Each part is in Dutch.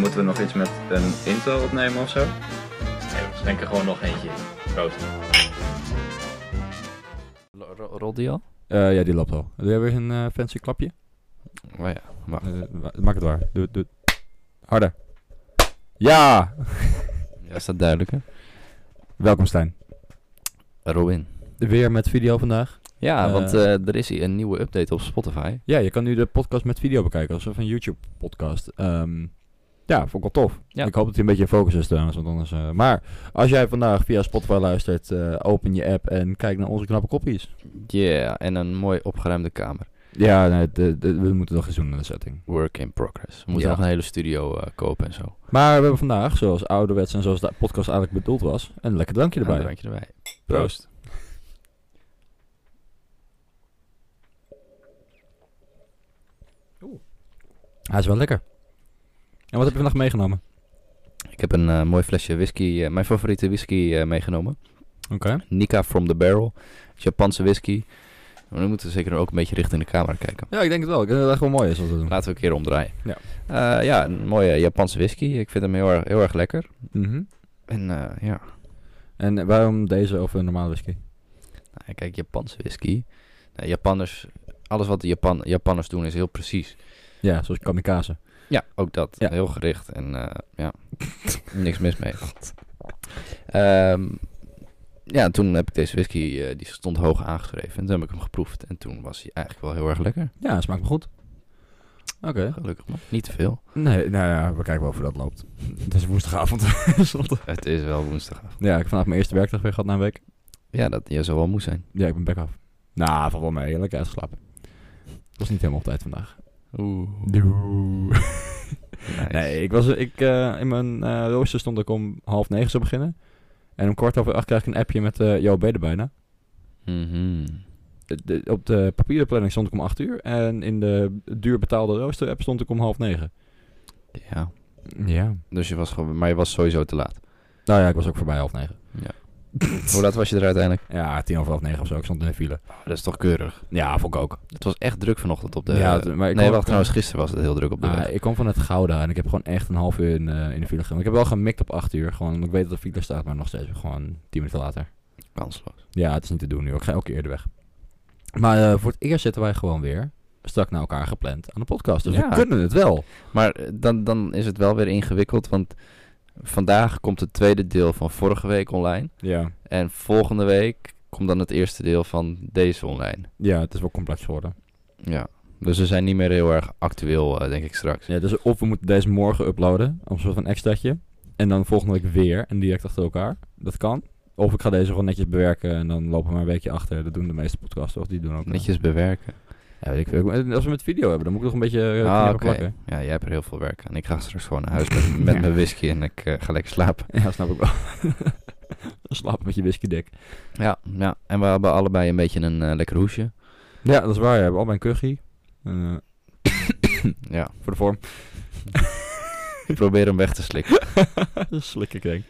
Moeten we nog iets met een intro opnemen of zo? Nee, we schenken gewoon nog eentje. Proost. Rol die al? Eh, ja, die loopt al. Doe jij weer een eh, fancy klapje? Oh ja, wacht. Eh, wa- maak het waar. Doe, doe. Harder. Ja! Ja, is dat duidelijk, hè? Welkom Stijn. Robin. Weer met video vandaag. Ja, Eh. want eh, er is hier een nieuwe update op Spotify. Ja, je kan nu de podcast met video bekijken, alsof een YouTube podcast. Ehm, ja, vond ik wel tof. Ja. Ik hoop dat hij een beetje in focus is trouwens, want anders... eh, maar als jij vandaag via Spotify luistert, eh, open je app en kijk naar onze knappe kopjes. Yeah, en een mooi opgeruimde kamer. Ja, nee, de, de- we moeten nog eens doen in de setting. Work in progress. We moeten Ja. nog een hele studio eh, kopen en zo. Maar we hebben vandaag, zoals ouderwets en zoals de podcast eigenlijk bedoeld was, een lekker drankje erbij. Een drankje erbij. Proost. Hij is wel lekker. En wat heb je vandaag meegenomen? Ik heb een eh, mooi flesje whisky, eh, mijn favoriete whisky eh, meegenomen. Oké. Nika from the Barrel. Japanse whisky. Maar we moeten zeker ook een beetje richting de camera kijken. Ja, ik denk het wel. Ik denk dat het echt wel mooi is wat we doen. Laten we een keer omdraaien. Ja. Ja, een mooie Japanse whisky. Ik vind hem heel erg, heel erg lekker. Mhm. En ja, En waarom deze over een normale whisky? Nou, kijk, Japanse whisky. Nou, Japanners, alles wat de Japan, Japanners doen is heel precies. Ja, zoals kamikaze. Ja, ook dat. Ja. Heel gericht en eh, ja, niks mis mee. Ehm, ja, en toen heb ik deze whisky, eh, die stond hoog aangeschreven. En toen heb ik hem geproefd. En toen was hij eigenlijk wel heel erg lekker. Ja, smaakt me goed. Oké. Gelukkig maar. Niet te veel. Nee, nou ja, we kijken wel hoe dat loopt. Het is woensdagavond. Het is wel woensdag. ja, ik heb vandaag mijn eerste werkdag weer gehad na een week. Ja, dat je zou wel moe zijn. Ja, ik ben back af. Nou, valt wel mee. Lekker uitgeslapen. Het was niet helemaal op tijd vandaag. Oeh. Nee, ik was, ik, eh, in mijn eh rooster stond ik om half negen zou beginnen. En om kwart over acht krijg ik een appje met eh jouw ben er bijna. Mhm. De, de- op de papieren planning stond ik om acht uur. En in de duur betaalde rooster app stond ik om half negen. Ja, Ja. dus je was gewoon, maar je was sowieso te laat. Nou ja, ik was ook voorbij half negen. Ja. Hoe laat was je er uiteindelijk? Ja, tien over half negen of zo. Ik stond in de file. Oh, dat is toch keurig. Ja, vond ik ook. Het was echt druk vanochtend op de... Ja, het- maar ik nee, wacht, trouwens, gisteren was het heel druk op de Ah, weg. ik kom van het Gouda en ik heb gewoon echt een half uur in, eh, in de file gestaan. Ik heb wel gemikt op acht uur. Gewoon, ik weet dat de file staat, maar nog steeds gewoon tien minuten later. Kansloos. Ja, het is niet te doen nu. Ik ga elke keer eerder weg. Maar eh, voor het eerst zitten wij gewoon weer strak naar elkaar gepland aan de podcast. Dus Ja. we kunnen het wel. Maar eh, dan, dan is het wel weer ingewikkeld, want vandaag komt het tweede deel van vorige week online. Ja. En volgende week komt dan het eerste deel van deze online. Ja, het is wel complex geworden. Ja. Dus we zijn niet meer heel erg actueel, eh, denk ik straks. Ja, dus of we moeten deze morgen uploaden, als een soort van extraatje. En dan volgende week weer en direct achter elkaar. Dat kan. Of ik ga deze gewoon netjes bewerken en dan lopen we maar een weekje achter. Dat doen de meeste podcasts, of die doen ook. eh, Netjes bewerken. Ja, weet ik veel. Als we met video hebben, dan moet ik nog een beetje uh, ah, oké. Ja, jij hebt er heel veel werk aan. Ik ga straks gewoon naar huis met, met Ja. mijn whisky en ik eh, ga lekker slapen. Ja, snap ik wel. Slapen met je whisky dik. Ja, ja, en we hebben allebei een beetje een eh, lekker hoesje. Ja, dat is waar. We hebben al mijn kuggie. Eh, Ja, voor de vorm. ik probeer hem weg te slikken. Slik ik denk.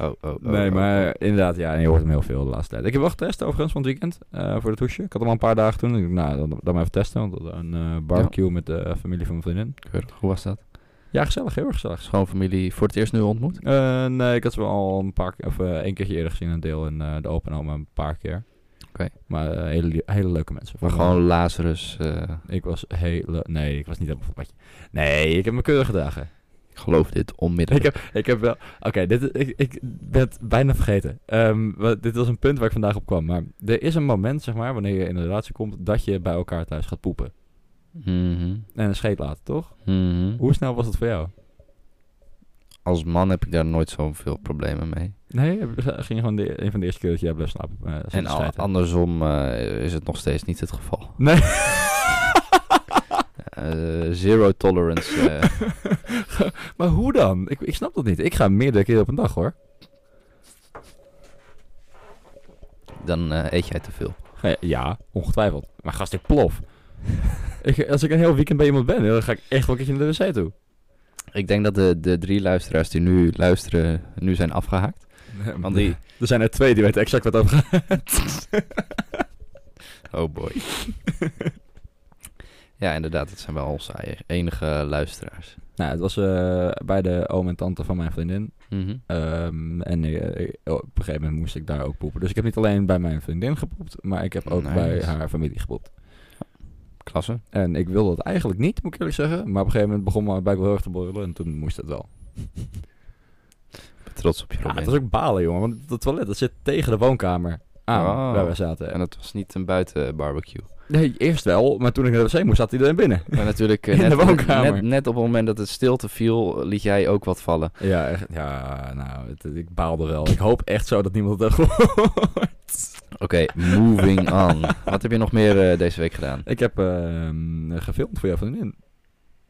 Oh, oh, oh, Nee, oh, maar oh. inderdaad, ja, en je hoort hem heel veel de laatste tijd. Ik heb wel getest overigens van het weekend eh, voor het hoesje. Ik had hem al een paar dagen toen. Ik dacht, nou, dan, dan maar even testen. Want we een eh, barbecue met de familie van mijn vriendin. Keurig. Hoe was dat? Ja, gezellig. Heel erg gezellig. Schoonfamilie voor het eerst nu ontmoet? Eh, nee, ik had ze wel al een paar keer, of één keertje eerder gezien. Een deel in de open oma een paar keer. Oké. Maar hele, hele leuke mensen. Maar gewoon Lazarus. Ik was hele... Nee, ik was niet helemaal van. Nee, ik heb me keurig gedragen. Geloof dit onmiddellijk. Ik heb, ik heb wel... Oké, dit ik, ik ben het bijna vergeten. Ehm, dit was een punt waar ik vandaag op kwam. Maar er is een moment, zeg maar, wanneer je in een relatie komt... dat je bij elkaar thuis gaat poepen. Mhm, En een scheet laten, toch? mhm. Hoe snel was dat voor jou? Als man heb ik daar nooit zoveel problemen mee. Nee, ging je gewoon de, een van de eerste keer dat jij bleef slapen. eh, En al- andersom eh, is het nog steeds niet het geval. Nee. Eh, zero tolerance. eh, maar hoe dan? Ik, ik snap dat niet. Ik ga meerdere keren op een dag, hoor. dan eh, eet jij te veel. Ja, Ja, ongetwijfeld. Maar gast, ik plof. ik, als ik een heel weekend bij iemand ben, dan ga ik echt wel een keertje naar de wc toe. Ik denk dat de, de drie luisteraars die nu luisteren, nu zijn afgehaakt. Want die... Er zijn er twee die weten exact wat over gaat. Oh boy. Ja, inderdaad, dat zijn wel onze enige luisteraars. Nou, het was eh, bij de oom en tante van mijn vriendin. Mhm. Ehm, en eh, ik- op een gegeven moment moest ik daar ook poepen. Dus ik heb niet alleen bij mijn vriendin gepoept, maar ik heb ook Nice. bij haar familie gepoept. Klasse. En ik wilde het eigenlijk niet, moet ik eerlijk zeggen. Maar op een gegeven moment begon mijn buik wel heel erg te borrelen en toen moest het wel. Trots op je, Ja, Robin. het was ook balen, jongen. Want het toilet dat zit tegen de woonkamer aan Oh. waar we zaten. En het was niet een buiten barbecue. Nee, eerst wel, maar toen ik naar de wc moest, zat hij erin binnen. Maar natuurlijk, eh, In de net, woonkamer. net, net op het moment dat het stilte viel, liet jij ook wat vallen. Ja, echt, ja nou, het- ik baalde wel. Ik hoop echt zo dat niemand het gehoord. Oké, moving on. Wat heb je nog meer eh, deze week gedaan? Ik heb ehm, gefilmd voor jouw vriendin.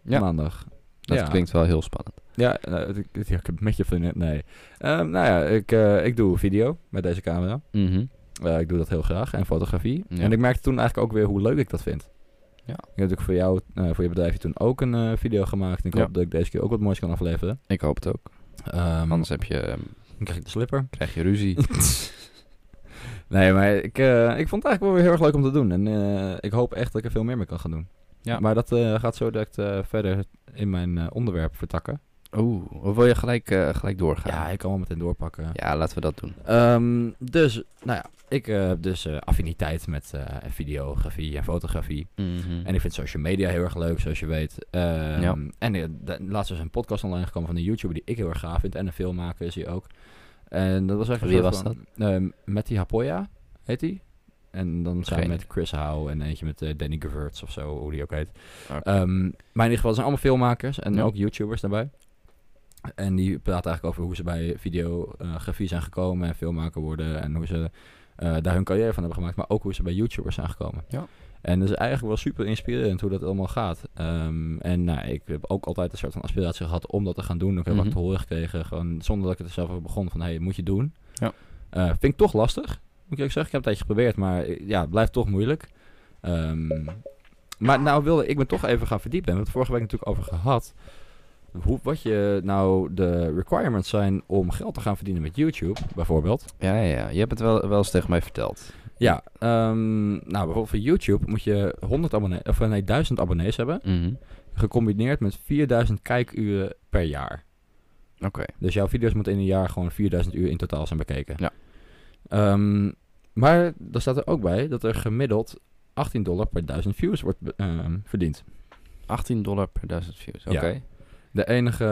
Ja. Maandag. Dat Ja. klinkt wel heel spannend. Ja, nou, ik, ik- ja, ik heb met je vriendin, nee. Ehm, nou ja, ik, eh, ik doe video met deze camera. Mhm. Eh, ik doe dat heel graag. En fotografie. Ja. En ik merkte toen eigenlijk ook weer hoe leuk ik dat vind. Ja. Ik heb natuurlijk voor jou, eh, voor je bedrijfje toen ook een eh, video gemaakt. En ik Ja. hoop dat ik deze keer ook wat moois kan afleveren. Ik hoop het ook. Ehm, Anders heb je, krijg ik de slipper. krijg je ruzie. Nee, maar ik, ik vond het eigenlijk wel weer heel erg leuk om te doen. En ik hoop echt dat ik er veel meer mee kan gaan doen. Ja. Maar dat gaat zo direct verder in mijn onderwerp vertakken. Oeh, of wil je gelijk, gelijk doorgaan? Ja, ik kan wel meteen doorpakken. Ja, laten we dat doen. Ehm, dus, nou ja, ik eh, heb dus eh, affiniteit met eh, videografie en fotografie. Mhm. En ik vind social media heel erg leuk, zoals je weet. Ehm, Ja. En laatst is een podcast online gekomen van een YouTuber die ik heel erg gaaf vind. En een filmmaker is hij ook. En dat was eigenlijk Wie was van, ehm, Matty Hapoya heet hij. En dan samen Geen met Chris Howe en eentje met Danny Geverts of zo, hoe die ook heet. Oké. Ehm, maar in ieder geval, zijn allemaal filmmakers en Ja. ook YouTubers daarbij. En die praten eigenlijk over hoe ze bij videografie zijn gekomen en filmmaker worden. En hoe ze eh, daar hun carrière van hebben gemaakt. Maar ook hoe ze bij YouTubers zijn gekomen. Ja. En dat is eigenlijk wel super inspirerend hoe dat allemaal gaat. Ehm, en nou, ik heb ook altijd een soort van aspiratie gehad om dat te gaan doen. Ik heb wat te horen gekregen, gewoon zonder dat ik het er zelf over begon. Van, hey, moet je doen. Ja. Eh, vind ik toch lastig, moet ik eerlijk zeggen. Ik heb het een tijdje geprobeerd, maar eh, ja, het blijft toch moeilijk. Ehm, maar nou wilde ik me toch even gaan verdiepen. We hebben het vorige week natuurlijk over gehad. Hoe, wat je nou de requirements zijn om geld te gaan verdienen met YouTube, bijvoorbeeld. Ja, ja, ja. Je hebt het wel, wel eens tegen mij verteld. Ja, ehm, nou bijvoorbeeld voor YouTube moet je 100 abonnees, of nee, 1000 abonnees hebben. Mhm. Gecombineerd met 4000 kijkuren per jaar. Oké. Dus jouw video's moeten in een jaar gewoon 4000 uur in totaal zijn bekeken. Ja. Ehm, maar er staat er ook bij dat er gemiddeld 18 dollar per 1000 views wordt ehm, verdiend. 18 dollar per 1000 views. Oké. Ja. De enige...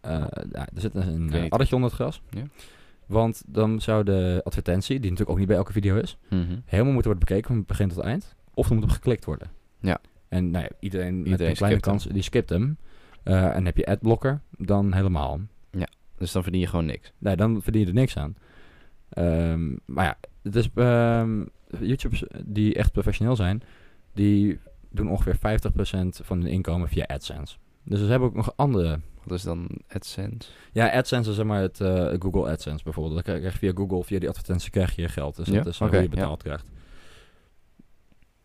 eh, ja, er zit een uh, addertje onder het gras. Ja. Want dan zou de advertentie, die natuurlijk ook niet bij elke video is, Mhm. helemaal moeten worden bekeken van begin tot eind. Of er moet op geklikt worden. Ja. En nou ja, iedereen, met een kleine hem. kans, die skipt hem. Eh, en heb je adblocker, dan helemaal. Dus dan verdien je gewoon niks. Nee, dan verdien je er niks aan. Ehm, maar ja, het is, ehm, YouTubers die echt professioneel zijn, die doen ongeveer 50% van hun inkomen via AdSense. Dus ze hebben ook nog andere... Wat is dan AdSense? Ja, AdSense is zeg maar het eh, Google AdSense bijvoorbeeld. Dan krijg je via Google, via die advertentie krijg je geld. Dus Ja, dat is hoe je ja. betaald krijgt.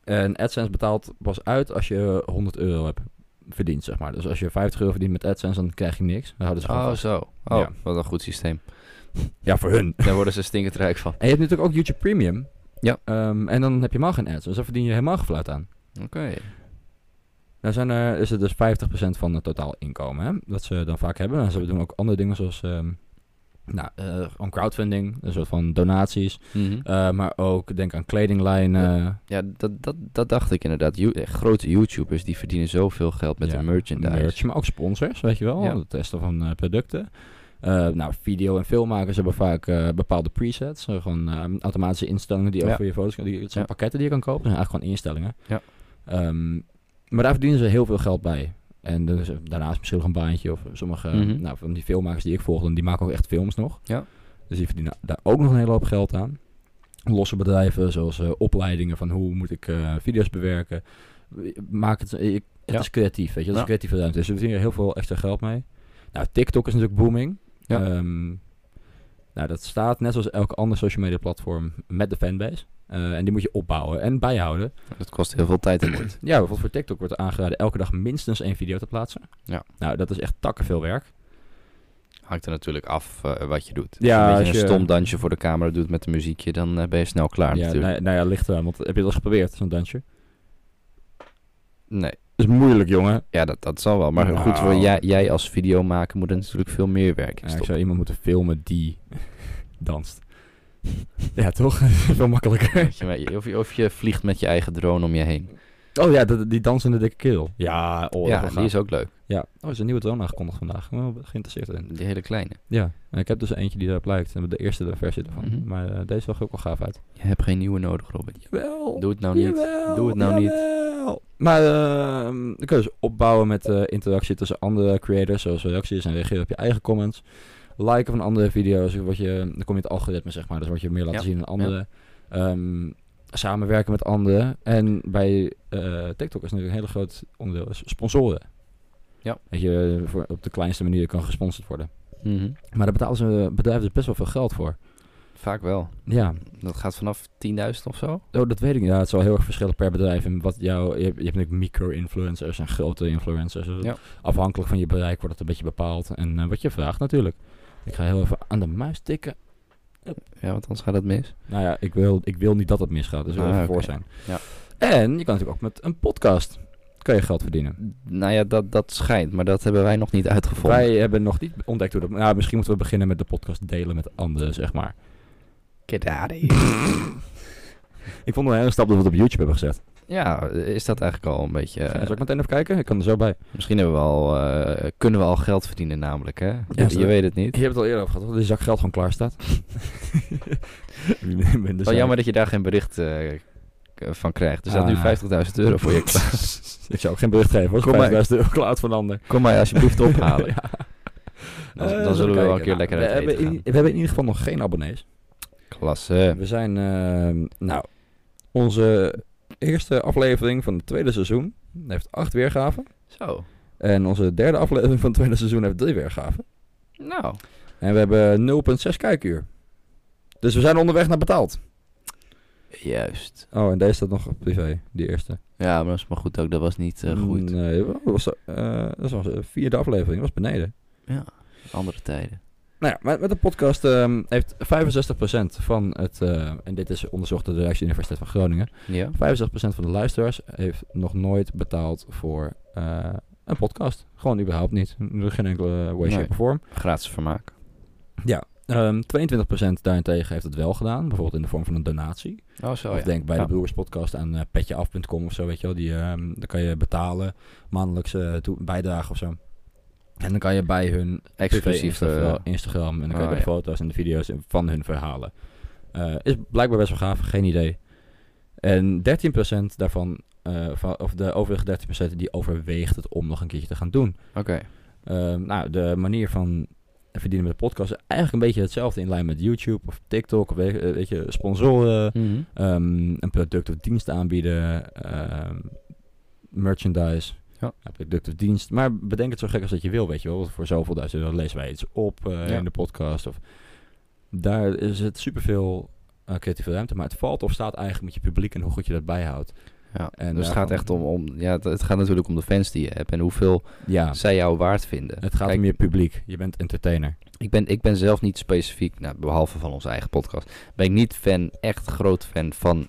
En AdSense betaalt pas uit als je 100 euro hebt verdiend, zeg maar. Dus als je 50 euro verdient met AdSense, dan krijg je niks. Dan houden ze Oh, vast. zo. Oh, Ja. wat een goed systeem. Ja, voor hun. Daar worden ze stinkend rijk van. En je hebt natuurlijk ook YouTube Premium. Ja. Ehm, en dan heb je helemaal geen ads. Dus dan verdien je helemaal geen fluit aan. Oké. Dan zijn er, is het dus 50% van het totaal inkomen. Hè? Dat ze dan vaak hebben. En ze doen ook andere dingen zoals... ehm nou, gewoon crowdfunding. Een soort van donaties. Mhm. Eh, maar ook denk aan kledinglijnen. Ja, dat, dat, dat dacht ik inderdaad. You- eh, grote YouTubers die verdienen zoveel geld met Ja, hun merchandise. merch, maar ook sponsors, weet je wel. Ja. Het testen van producten. Nou, video- en filmmakers hebben vaak bepaalde presets. gewoon eh, automatische instellingen die voor je foto's... Die, het zijn pakketten die je kan kopen. Dat zijn eigenlijk gewoon instellingen. Ja. Ehm, maar daar verdienen ze heel veel geld bij. En dus, eh, daarnaast misschien nog een baantje. Of sommige Mhm. nou, van die filmmakers die ik volg, die maken ook echt films nog. Ja. Dus die verdienen daar ook nog een hele hoop geld aan. Losse bedrijven, zoals eh, opleidingen van hoe moet ik eh, video's bewerken. Maak het, ik, het Ja. is creatief, weet je. Dat is Ja. creatieve ruimte. Dus we verdienen er heel veel extra geld mee. Nou, TikTok is natuurlijk booming. Ja. Ehm, nou, dat staat net zoals elke andere social media platform met de fanbase. Eh, en die moet je opbouwen en bijhouden. Dat kost heel veel tijd en moeite. Ja, bijvoorbeeld voor TikTok wordt er aangeraden elke dag minstens één video te plaatsen. Ja. Nou, dat is echt takken veel werk. Hangt er natuurlijk af eh, wat je doet. Ja, als je een stom dansje voor de camera doet met een muziekje, dan eh, ben je snel klaar ja, natuurlijk. nou, nou ja, ligt eraan. Want heb je dat eens geprobeerd, zo'n dansje? Nee. is moeilijk, jongen. Ja, dat, dat zal wel. Maar Nou. goed, voor jij, jij als videomaker moet er natuurlijk veel meer werk in Ja, ik zou iemand moeten filmen die danst. ja, toch? Veel makkelijker. Of je, of je vliegt met je eigen drone om je heen. Oh ja, de- die dansende dikke keel. Ja, oh, ja, die is ook leuk. Ja, oh, er is een nieuwe drone aangekondigd vandaag. Ik ben wel geïnteresseerd in. Die hele kleine. Ja, en ik heb dus eentje die daarop lijkt. De eerste versie ervan. Mhm. Maar eh, deze zag ook wel gaaf uit. Je hebt geen nieuwe nodig, Robin. Jawel. Doe het nou niet. Jawel, Doe het nou niet. jawel. Maar ehm je dus opbouwen met eh, interactie tussen andere creators, zoals reacties en reageren op je eigen comments. Liken van andere video's, word je, dan kom je het algoritme zeg maar, dus word je meer laten Ja, zien aan anderen. Ehm, samenwerken met anderen. En bij eh, TikTok is natuurlijk een hele groot onderdeel sponsoren. Ja. Dat je voor, op de kleinste manier kan gesponsord worden. Mhm. Maar daar betalen ze bedrijven dus best wel veel geld voor. Vaak wel. Ja, Dat gaat vanaf 10.000 of zo. Oh, dat weet ik niet. Ja, het zal heel erg verschillen per bedrijf. En wat jou, je, hebt, je hebt natuurlijk micro-influencers en grote influencers. Dus Ja. Afhankelijk van je bereik wordt het een beetje bepaald. En eh, wat je vraagt natuurlijk. Ik ga heel even aan de muis tikken. Ja, want anders gaat het mis. Nou ja, ik wil, ik wil niet dat het misgaat. Dus ik wil Ah, even oké. voor zijn. Ja. En je kan natuurlijk ook met een podcast kan je geld verdienen. Nou ja, dat, dat schijnt, maar dat hebben wij nog niet uitgevonden. Wij hebben nog niet ontdekt hoe dat... Nou, misschien moeten we beginnen met de podcast delen met anderen, zeg maar. Get out of here. Ik vond het een hele stap dat we het op YouTube hebben gezet. Ja, is dat eigenlijk al een beetje... eh, Zal ik meteen even kijken? Ik kan er zo bij. misschien hebben we al, eh, kunnen we al geld verdienen namelijk, hè? je, zo- je weet het niet. Je hebt het al eerder over gehad, dat die zak geld gewoon klaar staat. Wel jammer dat je daar geen bericht eh, van krijgt. Er staat Ah. nu 50.000 euro voor je klaar. Ik zou ook geen bericht geven. Maar. maar. euro klaar van de ander. Kom mij alsjeblieft ophalen. Ja. Dan, dan zullen we wel een keer lekker Nou, uit we, hebben in, we hebben in ieder geval nog geen abonnees. Klasse. We zijn, ehm, nou, onze eerste aflevering van het tweede seizoen heeft acht weergaven. Zo. En onze derde aflevering van het tweede seizoen heeft drie weergaven. Nou, En we hebben 0,6 kijkuur. Dus we zijn onderweg naar betaald. juist. Oh, en deze staat nog op privé, die eerste. Ja, maar dat is maar goed ook. Dat was niet eh, goed. Nee, dat was, eh, dat was de vierde aflevering, dat was beneden. Ja, andere tijden. Nou ja, met, met de podcast ehm, heeft 65% van het, eh, en dit is onderzocht door de Rijksuniversiteit van Groningen, Ja? 65% van de luisteraars heeft nog nooit betaald voor eh, een podcast. Gewoon überhaupt niet. Geen enkele way, shape of vorm. Gratis vermaak. Ja. Ehm 22% daarentegen heeft het wel gedaan, bijvoorbeeld in de vorm van een donatie. Oh, zo of ja. denk bij Ja. de Broers podcast aan eh, petjeaf.com of zo, weet je wel. Die, ehm dan kan je betalen, maandelijkse bijdrage of zo. En dan kan je bij hun Exclusief. Instagram, eh, Instagram en dan kan je oh, de ja. foto's en de video's van hun verhalen. Eh, is blijkbaar best wel gaaf, geen idee. En 13% daarvan, eh, van, of de overige 13% die overweegt het om nog een keertje te gaan doen. Oké. Ehm, nou, de manier van verdienen met de podcast is eigenlijk een beetje hetzelfde in lijn met YouTube of TikTok. Of weet, weet je, sponsoren, Mhm. ehm, een product of dienst aanbieden, ehm, merchandise. Ja. product of dienst. Maar bedenk het zo gek als dat je wil, weet je wel. Want Voor zoveel duizend lezen wij iets op eh, Ja. in de podcast. Of, daar is het superveel eh creatieve ruimte. Maar het valt of staat eigenlijk met je publiek en hoe goed je dat bijhoudt. Ja. En dus het daarvan- gaat echt om, om ja, het, het gaat natuurlijk om de fans die je hebt en hoeveel Ja, zij jou waard vinden. het gaat Kijk, om je publiek. Je bent entertainer. ik, ben, ik ben zelf niet specifiek, nou, behalve van onze eigen podcast, ben ik niet fan, echt groot fan van,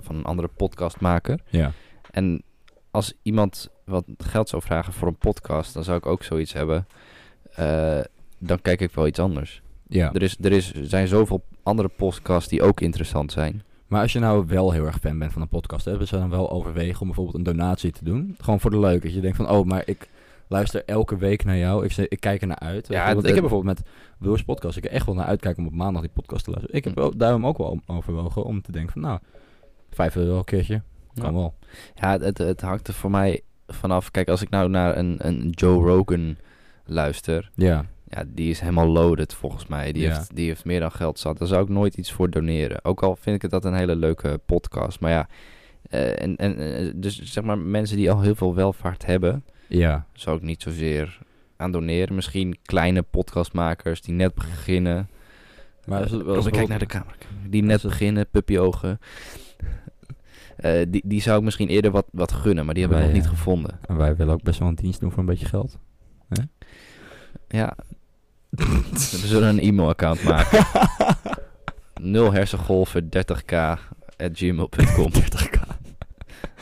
van een andere podcastmaker. Ja. En als iemand wat geld zou vragen voor een podcast, dan zou ik ook zoiets hebben. Eh, dan kijk ik wel iets anders. ja. Er, is, er is, zijn zoveel andere podcasts die ook interessant zijn. Maar als je nou wel heel erg fan bent van een podcast, hè, we zouden dan wel overwegen om bijvoorbeeld een donatie te doen. Gewoon voor de leuk. Dat je denkt van, oh, maar ik luister elke week naar jou. Ik, ik kijk er naar uit. Ja, Want het- ik heb bijvoorbeeld met Broers Podcast, ik er echt wel naar uitkijken om op maandag die podcast te luisteren. Ik heb ook, daarom ook wel overwogen om te denken van, nou, vijf euro een keertje. Kan Ja. wel. Ja, het, het hangt er voor mij vanaf. Kijk, als ik nou naar een, een Joe Rogan luister, Ja. ja, die is helemaal loaded volgens mij. Die, Ja. heeft, die heeft meer dan geld zat. Daar zou ik nooit iets voor doneren. Ook al vind ik het dat een hele leuke podcast. Maar ja, eh, en, en, eh, dus zeg maar mensen die al heel veel welvaart hebben, Ja. zou ik niet zozeer aan doneren. Misschien kleine podcastmakers die net beginnen. Maar wel Robin, eens kijk naar de camera. Die net beginnen, puppyogen. Eh die, die zou ik misschien eerder wat, wat gunnen, maar die heb ik Wij, nog niet eh, gevonden. En wij willen ook best wel een dienst doen voor een beetje geld. Ja. We zullen een e-mailaccount maken. 0 hersengolven 30k at gmail.com. 30k.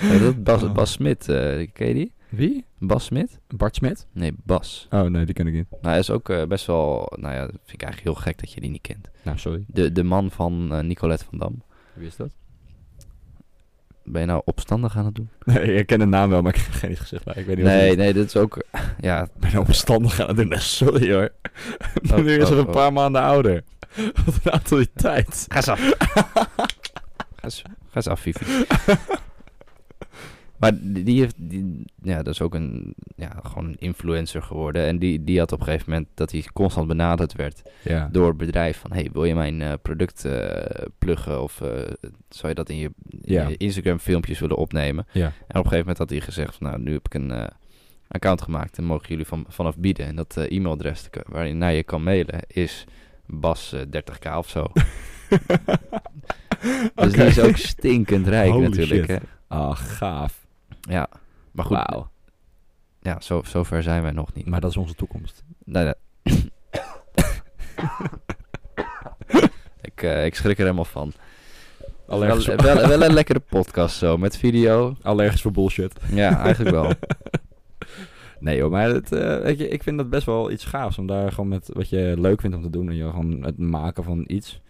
Ja, dat Bas, Oh. Bas Smit, eh, ken je die? Wie? Bas Smit? Bart Smit? Nee, Bas. Oh, nee, die ken ik niet. Nou, hij is ook best wel, nou ja, vind ik eigenlijk heel gek dat je die niet kent. Nou, sorry. De, de man van Nicolette van Dam. Wie is dat? Ben je nou opstandig aan het doen? Nee, ik ken de naam wel, maar ik heb geen gezicht bij. Ik weet niet Nee, nee, dit is ook, ja, Ik ben opstandig aan het doen. Sorry hoor. nu is er oh, een oh. paar maanden ouder. Wat een autoriteit. Ga eens af. ga, eens, ga eens af, Vivi. Maar die, heeft, die, ja, dat is ook een, ja, gewoon een influencer geworden. En die, die had op een gegeven moment dat hij constant benaderd werd Ja. door het bedrijf. Van, hey, wil je mijn eh, product eh, pluggen? Of eh, zou je dat in je, in Ja. je Instagram filmpjes willen opnemen? Ja. En op een gegeven moment had hij gezegd van, nou, nu heb ik een account gemaakt en mogen jullie van, vanaf bieden. En dat e-mailadres waarin naar je kan mailen is Bas eh, 30k of zo. Dus die is ook stinkend rijk Holy natuurlijk. shit. Hè? Ah, gaaf. Ja, maar goed, Wauw. ja, zo, zover zijn wij nog niet. Maar dat is onze toekomst. Nee, nee. ik, eh, ik schrik er helemaal van. Allergisch, Wel, wel, wel een lekkere podcast zo, met video. allergisch voor bullshit. Ja, eigenlijk wel. Nee joh, maar het, eh, weet je, ik vind dat best wel iets gaafs. Om daar gewoon met wat je leuk vindt om te doen. En je gewoon het maken van iets.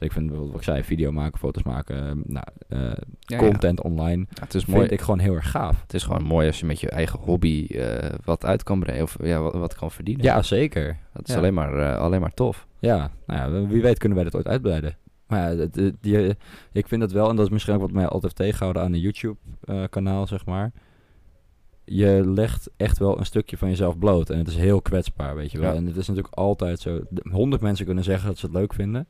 Ik vind bijvoorbeeld wat ik zei, video maken, foto's maken. eh, nou, eh, Ja, content online. ja. Het is Vind mooi. ik gewoon heel erg gaaf. Het is gewoon mooi als je met je eigen hobby eh, wat uit kan brengen. Of ja, wat, wat kan verdienen. Ja, zeker. Dat is alleen, maar, eh, alleen maar tof. Ja, nou ja, wie weet kunnen wij dat ooit uitbreiden. Maar ja, het, het- die, ik vind dat wel, en dat is misschien ook wat mij altijd heeft tegengehouden aan een YouTube-kanaal, zeg maar. Je legt echt wel een stukje van jezelf bloot. En het is heel kwetsbaar, weet je wel. Ja. En het is natuurlijk altijd zo. Honderd mensen kunnen zeggen dat ze het leuk vinden.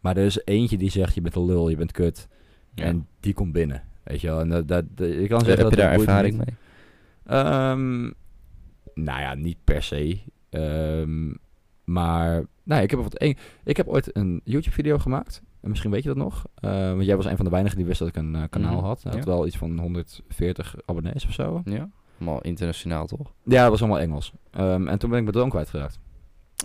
Maar er is eentje die zegt, je bent een lul, je bent kut. Ja. En die komt binnen, weet je wel. En dat, dat, dat- ik kan Heb zeggen je dat daar boeit me ervaring mee? Ehm, nou ja, niet per se. Ehm, maar nou, ik heb bijvoorbeeld één. Ik heb ooit een YouTube-video gemaakt. En misschien weet je dat nog. Eh, want jij was een van de weinigen die wist dat ik een eh, kanaal Mhm, had. Hij had ja. wel iets van 140 abonnees of zo. Ja. Allemaal internationaal toch? Ja, dat was allemaal Engels. Ehm, en toen ben ik mijn droom kwijtgeraakt.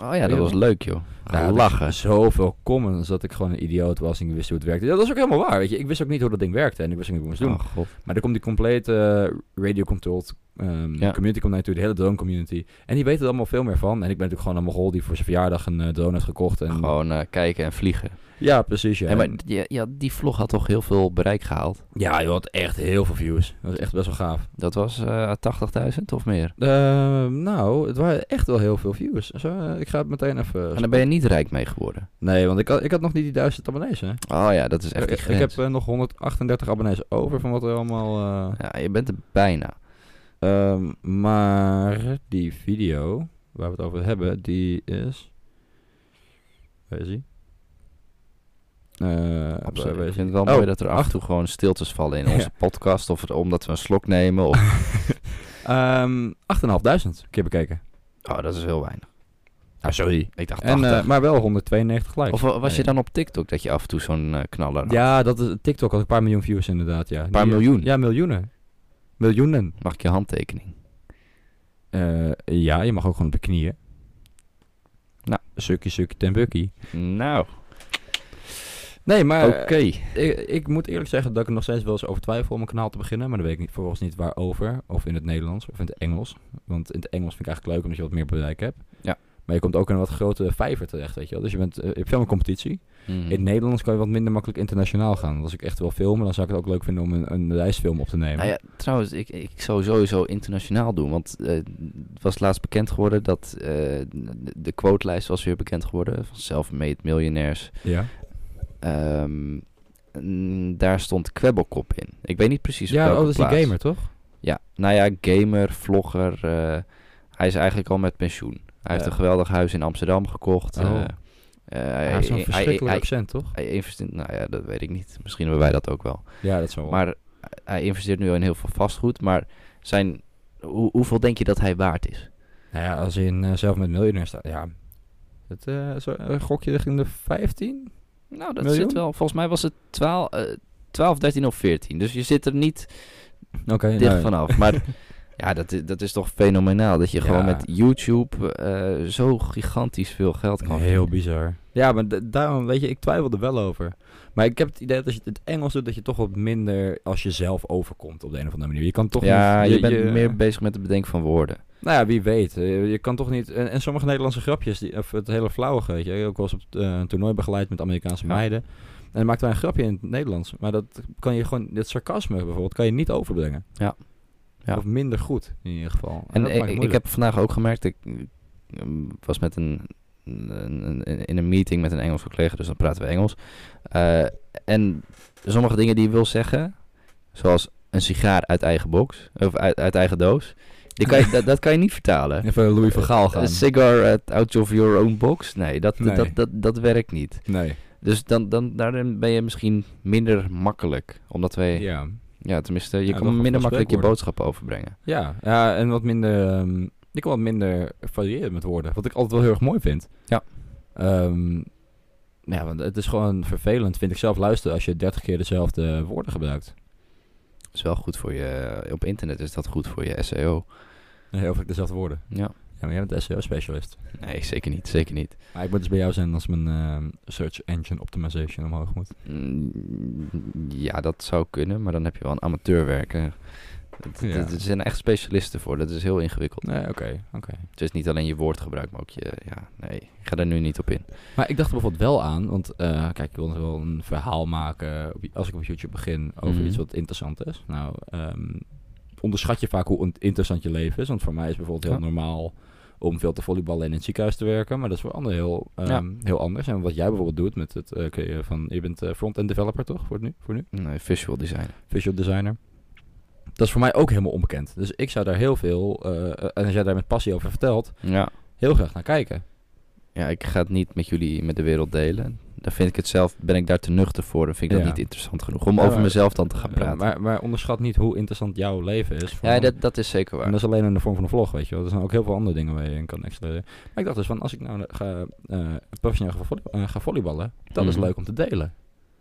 Oh ja, dat was leuk joh. Ja, lachen. ik Zoveel comments dat ik gewoon een idioot was en ik wist hoe het werkte. Ja, dat is ook helemaal waar, weet je. Ik wist ook niet hoe dat ding werkte en ik wist ook niet hoe ik moest doen. Oh, god. Maar er komt die complete eh, radio-controlled Ja. community komt naar je toe, de hele drone community. En die weten er allemaal veel meer van. En ik ben natuurlijk gewoon een mogol die voor zijn verjaardag een eh, drone heeft gekocht. En, Gewoon eh, kijken en vliegen. Ja, precies. Ja. Maar ja, die vlog had toch heel veel bereik gehaald? ja, je had echt heel veel views. Dat was echt best wel gaaf. Dat was eh 80.000 of meer. Ehm, nou, het waren echt wel heel veel views. Zo, ik ga het meteen even... En daar ben je niet rijk mee geworden. Nee, want ik had, ik had nog niet die duizend abonnees, hè. Oh ja, dat is echt ik, ik heb nog 138 abonnees over van wat er allemaal... Ja, je bent er bijna. Ehm, maar die video waar we het over hebben, die is. Waar is die? Eh, Absoluut. Ik is vind het wel Oh, mooi dat er af en toe gewoon stiltes vallen in onze podcast. Of het, omdat we een slok nemen. Of... ehm 8.500 keer bekeken. Oh, dat is heel weinig. Ah, sorry. Ik dacht En, 80. eh, maar wel 192 likes. of wa- was je dan op TikTok dat je af en toe zo'n eh, knaller had? Ja, dat is TikTok had een paar miljoen views inderdaad, ja. Een paar eh, miljoen? Ja, miljoenen. Miljoenen. Mag ik je handtekening? Eh, ja, je mag ook gewoon op de knieën. Nou. Sukkie, sukkie, ten bukkie. Nou, Nee, maar oké. ik, ik moet eerlijk zeggen dat ik er nog steeds wel eens over twijfel om een kanaal te beginnen. Maar dan weet ik niet, vervolgens niet waarover. Of in het Nederlands of in het Engels. Want in het Engels vind ik eigenlijk leuk omdat je wat meer bereik hebt. Ja. Maar je komt ook in een wat grotere vijver terecht, weet je wel. Dus je, bent, eh, je hebt veel meer competitie. Mhm. In het Nederlands kan je wat minder makkelijk internationaal gaan. Want Als ik echt wil filmen, dan zou ik het ook leuk vinden om een, een reisfilm op te nemen. Nou ja, trouwens, ik, ik zou sowieso internationaal doen. Want eh, het was laatst bekend geworden dat eh, de, quotelijst was weer bekend geworden. Van self-made miljonairs. ja. Ehm, daar stond Kwebbelkop in. Ik weet niet precies Ja, welke oh, dat is die gamer, toch? Ja, nou ja, gamer, vlogger. hij is eigenlijk al met pensioen. Hij heeft een geweldig huis in Amsterdam gekocht. Oh. eh, eh, Hij heeft zo'n hij- verschrikkelijk hij- accent, toch? hij investeert, nou ja, dat weet ik niet. Misschien hebben wij dat ook wel. Ja, dat is wel. Maar hij investeert nu in heel veel vastgoed. Maar zijn, hoe, hoeveel denk je dat hij waard is? Nou ja, als in, eh, zelf met miljonair staat, ja. Het, eh, zo, eh, gok je richting de 15? Nou, dat Miljoen? zit wel. Volgens mij was het 12, eh 12, 13 of 14. Dus je zit er niet dicht nou, vanaf. Maar Ja, dat, dat is toch fenomenaal. Dat je Ja. gewoon met YouTube eh, zo gigantisch veel geld kan Heel bizar. Ja, maar daarom, weet je, ik twijfel er wel over. Maar ik heb het idee dat als je het Engels doet, dat je toch wat minder als jezelf overkomt op de een of andere manier. Je kan toch Ja, niet... je, bent meer bezig met het bedenken van woorden. Nou ja, wie weet. Eh, Je kan toch niet... En, en sommige Nederlandse grapjes, die, of het hele flauwige, weet je. Ook wel eens op eh, een toernooi begeleid met Amerikaanse Ja. meiden. En dan maakten wij een grapje in het Nederlands. Maar dat kan je gewoon... Het sarcasme bijvoorbeeld, kan je niet overbrengen. Ja. Ja. Of minder goed, in ieder geval. En ik, ik heb vandaag ook gemerkt, ik eh, was met een, een- een- in een meeting met een Engelse collega, dus dan praten we Engels. Eh, en sommige dingen die je wil zeggen, zoals een sigaar uit eigen box, of uit, uit eigen doos, die kan je, dat, dat kan je niet vertalen. Even Louis van Gaal gaan. Een cigar out of your own box? Nee, dat, Nee. Dat, dat, dat werkt niet. Nee. Dus dan, dan, daarin ben je misschien minder makkelijk. Omdat wij, ja, Ja. tenminste, je Ja, kan minder makkelijk je boodschappen overbrengen. Ja, ja, en wat minder... ehm, ik kan wat minder variëren met woorden. Wat ik altijd wel heel erg mooi vind. Ja. Ehm, ja, want het is gewoon vervelend, vind ik zelf, luisteren als je 30 keer dezelfde woorden gebruikt. Dat is wel goed voor je, op internet is dat goed voor je SEO. Heel vaak dezelfde woorden. Ja. Maar jij bent SEO-specialist. Nee, zeker niet, zeker niet. Maar ik moet dus bij jou zijn als mijn ehm, search engine optimization omhoog moet. Mm, Ja, dat zou kunnen, maar dan heb je wel een amateur werken. Ja. Er zijn echt specialisten voor, dat is heel ingewikkeld. Nee, oké, oké. Het is niet alleen je woordgebruik, maar ook je, ja, nee, ik ga daar nu niet op in. Maar ik dacht er bijvoorbeeld wel aan, want eh, kijk, ik wil dus wel een verhaal maken als ik op YouTube begin over Mhm. iets wat interessant is. Nou, ehm, onderschat je vaak hoe interessant je leven is. Want voor mij is bijvoorbeeld heel Ja. normaal om veel te volleyballen en in het ziekenhuis te werken. Maar dat is voor anderen heel, ehm, Ja. heel anders. En wat jij bijvoorbeeld doet met het eh, creëren van, je bent eh, front-end developer toch, voor nu? Voor nu? Nee, visual design. visual designer. Dat is voor mij ook helemaal onbekend. Dus ik zou daar heel veel, eh, eh, en als jij daar met passie over vertelt, Ja. heel graag naar kijken. Ja, ik ga het niet met jullie, met de wereld delen. Dan vind ik het zelf, ben ik daar te nuchter voor. Dan vind ik dat niet interessant genoeg om Ja, over mezelf dan te gaan Eh, praten. maar, maar onderschat niet hoe interessant jouw leven is. ja, dat, dat is zeker waar. En dat is alleen in de vorm van een vlog, weet je wel. Er zijn ook heel veel andere dingen waar je in kan excelleren. Maar ik dacht dus van, als ik nou ga, eh professioneel ga, volley- eh, ga volleyballen, dat is Mhm. leuk om te delen.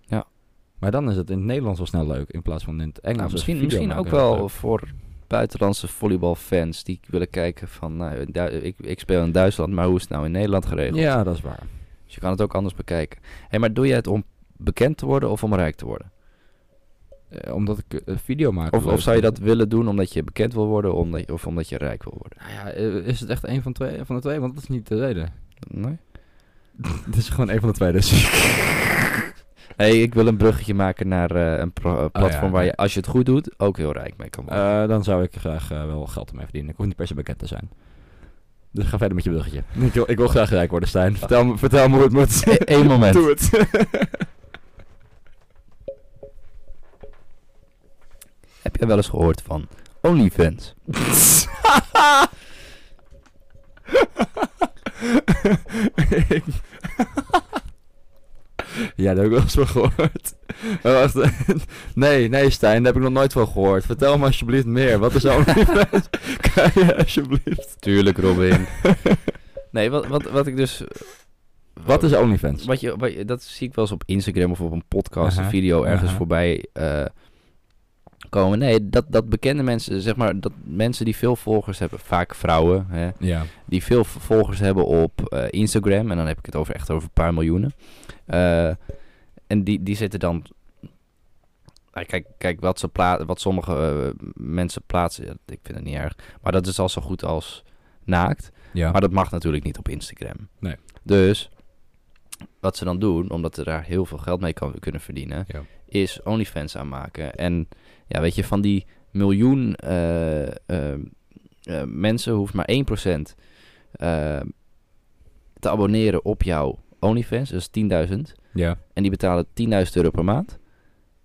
Ja. Maar dan is het in het Nederlands wel snel leuk, in plaats van in het Engels. Nou, is misschien misschien ook wel voor buitenlandse volleybalfans die willen kijken van, nou, ik, ik speel in Duitsland, maar hoe is het nou in Nederland geregeld? Ja, dat is waar. Dus je kan het ook anders bekijken. Hé, maar doe jij het om bekend te worden of om rijk te worden? Eh, omdat ik een video maak. Of, of zou je dat willen doen omdat je bekend wil worden omdat je, of omdat je rijk wil worden? Nou ja, eh, is het echt een van, twee, van de twee? Want dat is niet de reden. Nee? Het is gewoon een van de twee, dus. Hey, ik wil een bruggetje maken naar eh, een pro- eh, platform Oh ja, waar je, als je het goed doet, ook heel rijk mee kan worden. Eh, dan zou ik graag wel geld ermee verdienen. Ik hoef niet per se bekend te zijn. Dus ga verder met je bruggetje. Ik wil, ik wil graag rijk worden, Stijn. Vertel me, vertel me hoe het moet. Eén moment. Doe het. Heb jij wel eens gehoord van OnlyFans? Ik- ja, dat heb ik wel eens van gehoord. Wacht, nee, nee Stijn, daar heb ik nog nooit van gehoord. Vertel me alsjeblieft meer. Wat is OnlyFans? kan je alsjeblieft? Tuurlijk, Robin. nee, wat, wat, wat ik dus... Wat is OnlyFans? Wat je, wat je, dat zie ik wel eens op Instagram of op een podcast, een video ergens aha. voorbij eh, komen. Nee, dat, dat bekende mensen, zeg maar, dat mensen die veel volgers hebben, vaak vrouwen, hè, Ja. die veel volgers hebben op eh, Instagram. En dan heb ik het over echt over een paar miljoenen. Eh, en die, die zitten dan. Nou, kijk, kijk wat, ze pla wat sommige eh, mensen plaatsen. Ik vind het niet erg. Maar dat is al zo goed als naakt. Ja. Maar dat mag natuurlijk niet op Instagram. Nee. Dus wat ze dan doen, omdat ze daar heel veel geld mee kan, kunnen verdienen, Ja. is OnlyFans aanmaken. En ja, weet je, van die miljoen eh, eh, eh, mensen hoeft maar 1% eh, te abonneren op jouw OnlyFans. Dat is 10.000. ja. En die betalen 10.000 euro per maand.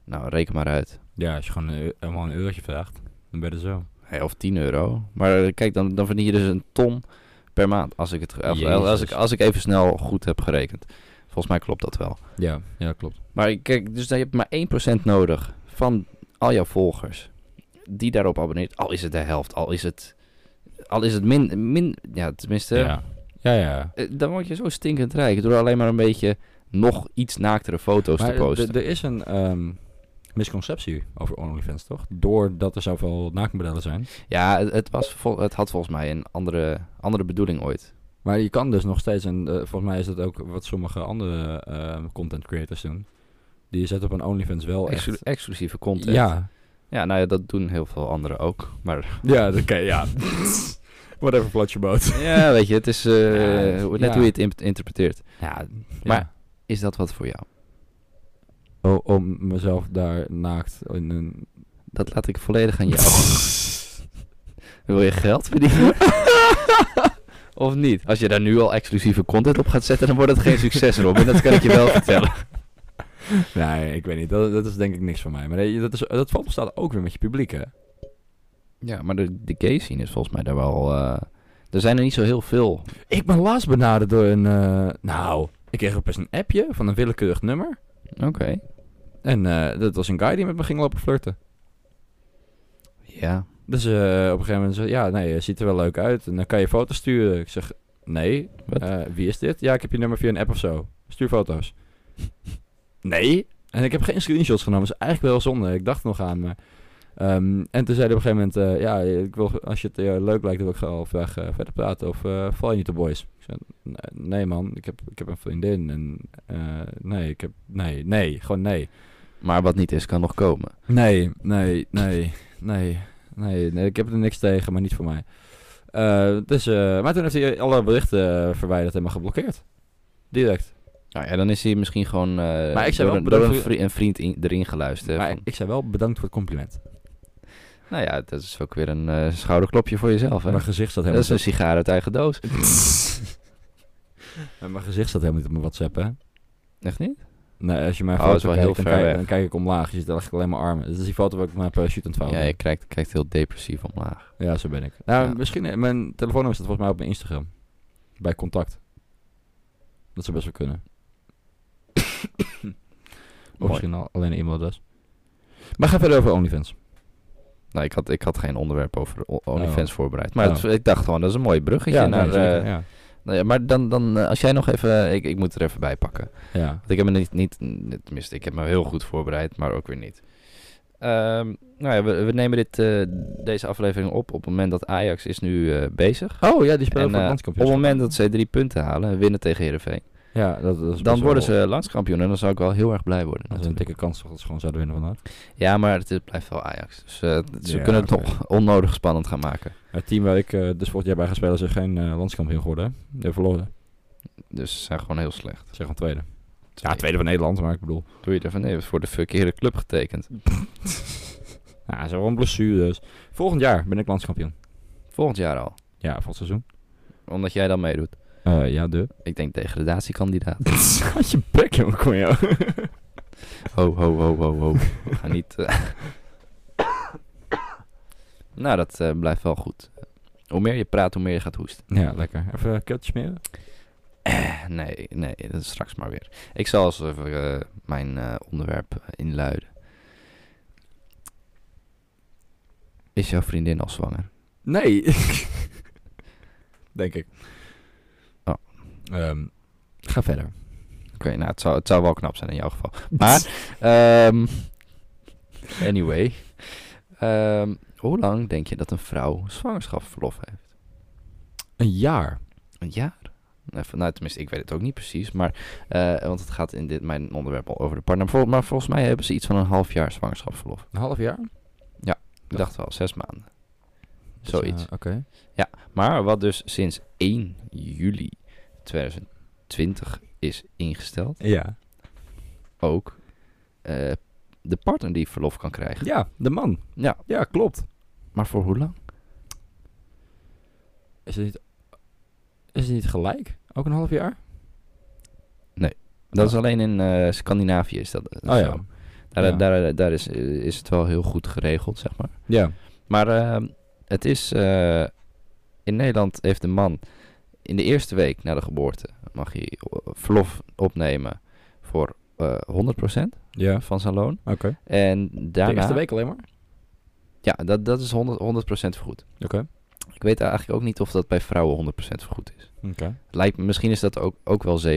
Nou, reken maar uit. Ja, als je gewoon een, helemaal een eurotje vraagt, dan ben je er zo. Hey, of 10 euro. Maar eh, kijk, dan, dan verdien je dus een ton per maand. Als ik, het, als, als, ik, als ik even snel goed heb gerekend. Volgens mij klopt dat wel. Ja, ja, klopt. Maar kijk, dus dan heb je maar 1% nodig van al jouw volgers. Die daarop abonneert. Al is het de helft. Al is het, al is het min, min... Ja, tenminste... ja. Ja, ja. eh, Dan word je zo stinkend rijk. Door alleen maar een beetje nog iets naaktere foto's Maar te posten. d- er is een... ehm, misconceptie over OnlyFans, toch? Doordat er zoveel naaktmodellen zijn. Ja, het, het, was vol- het had volgens mij een andere, andere bedoeling ooit. Maar je kan dus nog steeds, en eh, volgens mij is dat ook wat sommige andere eh, content creators doen. Die zetten op een OnlyFans wel Exclu- echt... exclusieve content. Ja, ja, nou ja, dat doen heel veel anderen ook. Maar ja, oké, ja. Whatever floats your boat. ja, weet je, het is eh, Ja, net ja. hoe je het in- interpreteert. Ja, Maar- Is dat wat voor jou? O- om mezelf daar naakt in een... Dat laat ik volledig aan jou. Wil je geld verdienen? of niet? Als je daar nu al exclusieve content op gaat zetten, dan wordt het geen succes, Robin. Dat kan ik je wel vertellen. Nee, ik weet niet. Dat, dat is denk ik niks voor mij. Maar dat, is, dat valt staat ook weer met je publiek, hè? Ja, maar de, de gay scene is volgens mij daar wel... eh, er zijn er niet zo heel veel. Ik ben laatst benaderd door een... eh, nou, ik kreeg opeens een appje van een willekeurig nummer. Oké. En eh, dat was een guy die met me ging lopen flirten. Ja. Dus op een gegeven moment zei ja, nee, je ziet er wel leuk uit. En dan kan je foto's sturen. Ik zeg, nee. Wie is dit? Ja, ik heb je nummer via een app of zo. Stuur foto's. nee. En ik heb geen screenshots genomen. Dat is eigenlijk wel zonde. Ik dacht nog aan, maar... ehm, en toen zei hij op een gegeven moment... eh, ja, ik wil, als je het eh, leuk lijkt, wil ik gewoon graag eh, verder praten. Of val je niet de boys? Ik zei, "Nee, man, ik heb, ik heb een vriendin. En nee, ik heb... Nee, nee, gewoon nee. Maar wat niet is, kan nog komen. Nee, nee, nee, nee, nee, nee. Ik heb er niks tegen, maar niet voor mij. Dus, maar toen heeft hij alle berichten verwijderd en me geblokkeerd. Direct. Nou ja, dan is hij misschien gewoon Maar ik zei door, wel een, door vriend in- erin geluisterd. maar van- ik zei wel bedankt voor het compliment. Nou ja, dat is ook weer een eh, schouderklopje voor jezelf. Hè? Mijn gezicht staat Dat helemaal is een sigaar uit eigen doos. Mijn gezicht staat helemaal niet op mijn WhatsApp, hè? Echt niet? Nee, als je mijn Oh, dat foto wel heel kijkt, dan, kijk, dan kijk ik omlaag. Je ziet eigenlijk alleen maar armen. Dat is die foto waar ik mijn parachute vouwen Ja, je kijkt, kijkt heel depressief omlaag. Ja, zo ben ik. Nou, Ja. misschien... eh, Mijn telefoonnummer staat volgens mij op mijn Instagram. Bij contact. Dat zou best wel kunnen. of Mooi. misschien al, alleen een e-mailadres. Maar ga verder over OnlyFans. Nou, ik had, ik had geen onderwerp over OnlyFans voorbereid. Maar Oh. het- ik dacht gewoon, dat is een mooi bruggetje. naar, nee, zeker, eh, ja. nou ja, maar dan, dan eh, als jij nog even... Ik, ik moet er even bij pakken. ja. Want ik heb me niet, niet... Tenminste, ik heb me heel goed voorbereid, maar ook weer niet. Ehm, nou ja, we, we nemen dit, eh, deze aflevering op op het moment dat Ajax is nu eh, bezig. Oh ja, die spelen En, eh, het op het moment dat ze drie punten halen, winnen tegen Heerenveen, Ja, dat, dat is dan wel- worden ze landskampioen en dan zou ik wel heel erg blij worden. Dat is een dikke kans toch dat ze gewoon zouden winnen vandaag. Ja, maar het, blijft wel Ajax. Dus eh, ze Ja, kunnen het toch onnodig spannend gaan maken. Het team waar ik dus vorig jaar bij ga spelen is geen eh, landskampioen geworden. hè. Die hebben verloren. Dus ze zijn gewoon heel slecht. Zeg gewoon tweede. Ja, tweede van Nederland, maar ik bedoel. Doe je ervan? Nee, het is voor de verkeerde club getekend. Ja, ze hebben gewoon blessures. Volgend jaar ben ik landskampioen. Volgend jaar al. Ja, volgend seizoen. Omdat jij dan meedoet. Eh, ja, de. Ik denk degradatiekandidaat. Had je bek, jongen, kom jou. Ho, ho, ho, ho, ho. We gaan niet... eh. nou, dat eh, blijft wel goed. Hoe meer je praat, hoe meer je gaat hoesten. ja, lekker. Even een keeltje smeren. Nee, nee, dat is straks maar weer. Ik zal eens even mijn onderwerp inluiden. Is jouw vriendin al zwanger? Nee. Denk ik. Ehm, ga verder. Oké, nou, het zou, het zou wel knap zijn in jouw geval. Maar, ehm, anyway. Ehm, hoe lang denk je dat een vrouw zwangerschapsverlof heeft? Een jaar. Een jaar? Even, nou, tenminste, ik weet het ook niet precies. Maar, eh, want het gaat in dit, mijn onderwerp al over de partner. Vol- maar volgens mij hebben ze iets van een half jaar zwangerschapsverlof. Een half jaar? Ik dacht wel, zes maanden. Zoiets. eh, Oké. Maar wat dus sinds 1 juli 2020 is ingesteld, Ja. ook eh, de partner die verlof kan krijgen. Ja, de man. Ja. Ja, klopt. Maar voor hoe lang? Is het niet, is het niet gelijk? Ook een half jaar? Dat is alleen in eh, Scandinavië is dat eh, Oh ja. Daar, Ja. daar, daar is, is het wel heel goed geregeld, zeg maar. Ja. Maar eh, het is... eh, in Nederland heeft de man in de eerste week na de geboorte... mag hij eh, verlof opnemen voor eh 100% Ja. van zijn loon. Oké. En De daarna... eerste week alleen maar? Ja, dat, dat is 100%, 100 vergoed. Oké. Ik weet eigenlijk ook niet of dat bij vrouwen 100% vergoed is. Oké. Lijkt me, misschien is dat ook, ook wel 70%.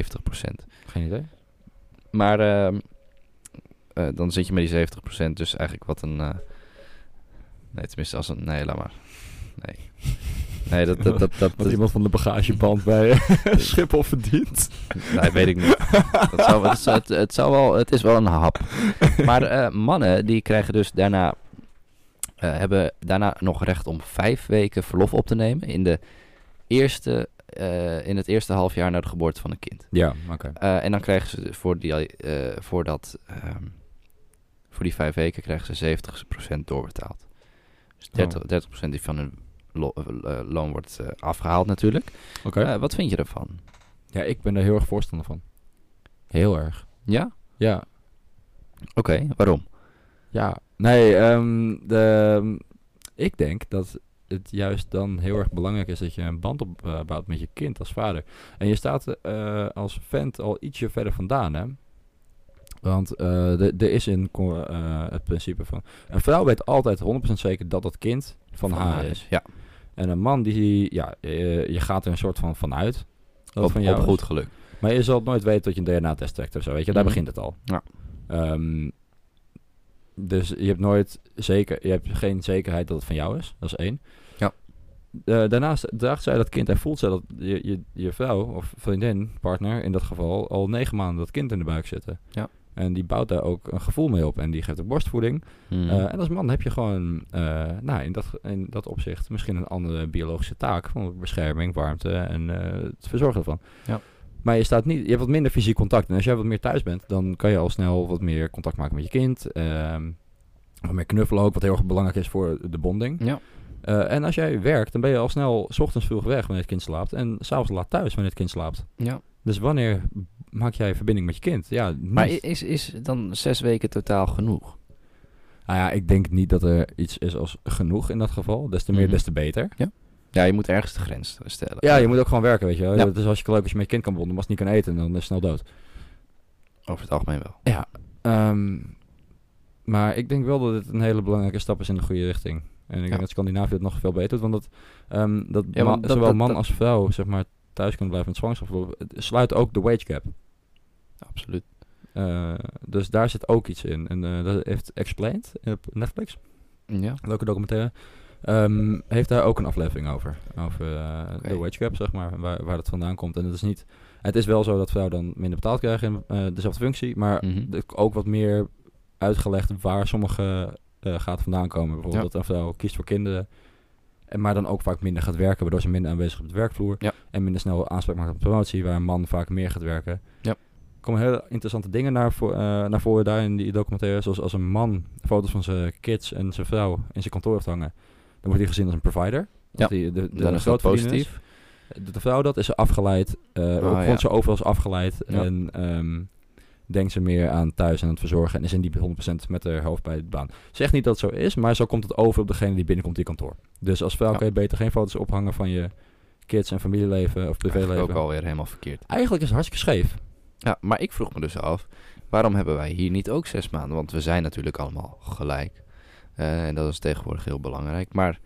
Geen idee. Maar ehm, eh, dan zit je met die 70%. Dus eigenlijk wat een... eh, nee, tenminste als een... Nee, laat maar. Nee. Nee, dat... dat, dat, dat, iemand van de bagageband bij Schiphol verdient. nee, weet ik niet. Dat zou, het, zou- het, het zou wel... Het is wel een hap. Maar eh, mannen, die krijgen dus daarna... eh, hebben daarna nog recht om vijf weken verlof op te nemen... in, de eerste, eh, in het eerste half jaar na de geboorte van een kind. Ja, oké. Eh, en dan krijgen ze voor die, eh, voor, dat, ehm, voor die vijf weken krijgen ze 70% doorbetaald. Dus 30, 30% die van hun lo- eh, loon wordt eh, afgehaald natuurlijk. Oké. Eh, wat vind je ervan? Ja, ik ben er heel erg voorstander van. Heel erg. Ja? Ja. Oké, waarom? Ja. Nee, ehm, de, ik denk dat het juist dan heel erg belangrijk is dat je een band opbouwt met je kind als vader. En je staat als vent al ietsje verder vandaan, hè? Want eh, er is in eh, het principe van... Een vrouw weet altijd 100% zeker dat dat kind van, haar is. Ja, En een man die... Ja, eh, je gaat er een soort van vanuit. Dat het op, van jou op goed geluk. Maar je zult nooit weten dat je een DNA-test trekt of zo, weet je. Daar Mhm. begint het al. Ja. Ehm, dus je hebt nooit zeker... Je hebt geen zekerheid dat het van jou is. Dat is één. Ja. Eh, daarnaast draagt zij dat kind en voelt zij dat je, je, je vrouw of vriendin, partner in dat geval, al negen maanden dat kind in de buik zitten. Ja. En die bouwt daar ook een gevoel mee op. En die geeft ook borstvoeding. Mhm. Eh, en als man heb je gewoon eh, nou, in, dat, in dat opzicht misschien een andere biologische taak. Van bescherming, warmte en eh, het verzorgen ervan. Ja. Maar je, staat niet, je hebt wat minder fysiek contact. En als jij wat meer thuis bent, dan kan je al snel wat meer contact maken met je kind. ehm, wat meer knuffelen ook, wat heel erg belangrijk is voor de bonding. ja. Eh, en als jij werkt, dan ben je al snel 's ochtends vroeg weg wanneer het kind slaapt. En s'avonds laat thuis wanneer het kind slaapt. ja. Dus wanneer maak jij verbinding met je kind? Ja, Maar is, is dan zes weken totaal genoeg? Nou ja, ik denk niet dat er iets is als genoeg in dat geval. Des te meer, Mhm. des te beter. Ja, je moet ergens de grens stellen. Ja, je moet ook gewoon werken, weet je wel. Ja. Het is hartstikke leuk als je met je kind kan bonden, maar als het niet kan eten, dan is het snel dood. Over het algemeen wel. Ja. ehm, maar ik denk wel dat het een hele belangrijke stap is in de goede richting. En ik Ja. denk dat Scandinavië het nog veel beter doet, want dat, ehm, dat, Ja, ma- want dat- zowel dat- man als vrouw zeg maar, thuis kunnen blijven met zwangerschapsverlof, het sluit ook de wage gap. Absoluut. Eh, dus daar zit ook iets in. En eh, dat heeft Explained op Netflix, Ja. leuke documentaire. ehm, heeft daar ook een aflevering over. Over eh, de wage gap, zeg maar, waar, waar dat vandaan komt. En het is niet... Het is wel zo dat vrouwen dan minder betaald krijgen in dezelfde functie, maar er ook wat meer uitgelegd waar sommige gaat vandaan komen. Bijvoorbeeld Ja. dat een vrouw kiest voor kinderen, en maar dan ook vaak minder gaat werken, waardoor ze minder aanwezig is op de werkvloer. Ja. En minder snel aanspraak maakt op promotie, waar een man vaak meer gaat werken. Ja. Er komen hele interessante dingen naar, voor, eh, naar voren daar in die documentaire. Zoals als een man foto's van zijn kids en zijn vrouw in zijn kantoor heeft hangen, dan wordt hij gezien als een provider. Ja, Dat hij de, de, is dat is. positief. De, de vrouw dat is ze afgeleid. eh Ah, ook ja. vond ze overal is afgeleid. Ja. En ehm, denkt ze meer aan thuis en aan het verzorgen. En is in die 100% met haar hoofd bij de baan. Zeg niet dat het zo is, maar zo komt het over op degene die binnenkomt in kantoor. Dus als vrouw Ja. kan je beter geen foto's ophangen van je kids en familieleven of Eigenlijk privéleven. ook alweer helemaal verkeerd. Eigenlijk is het hartstikke scheef. Ja, maar ik vroeg me dus af, waarom hebben wij hier niet ook zes maanden? Want we zijn natuurlijk allemaal gelijk. Eh, en dat is tegenwoordig heel belangrijk. Maar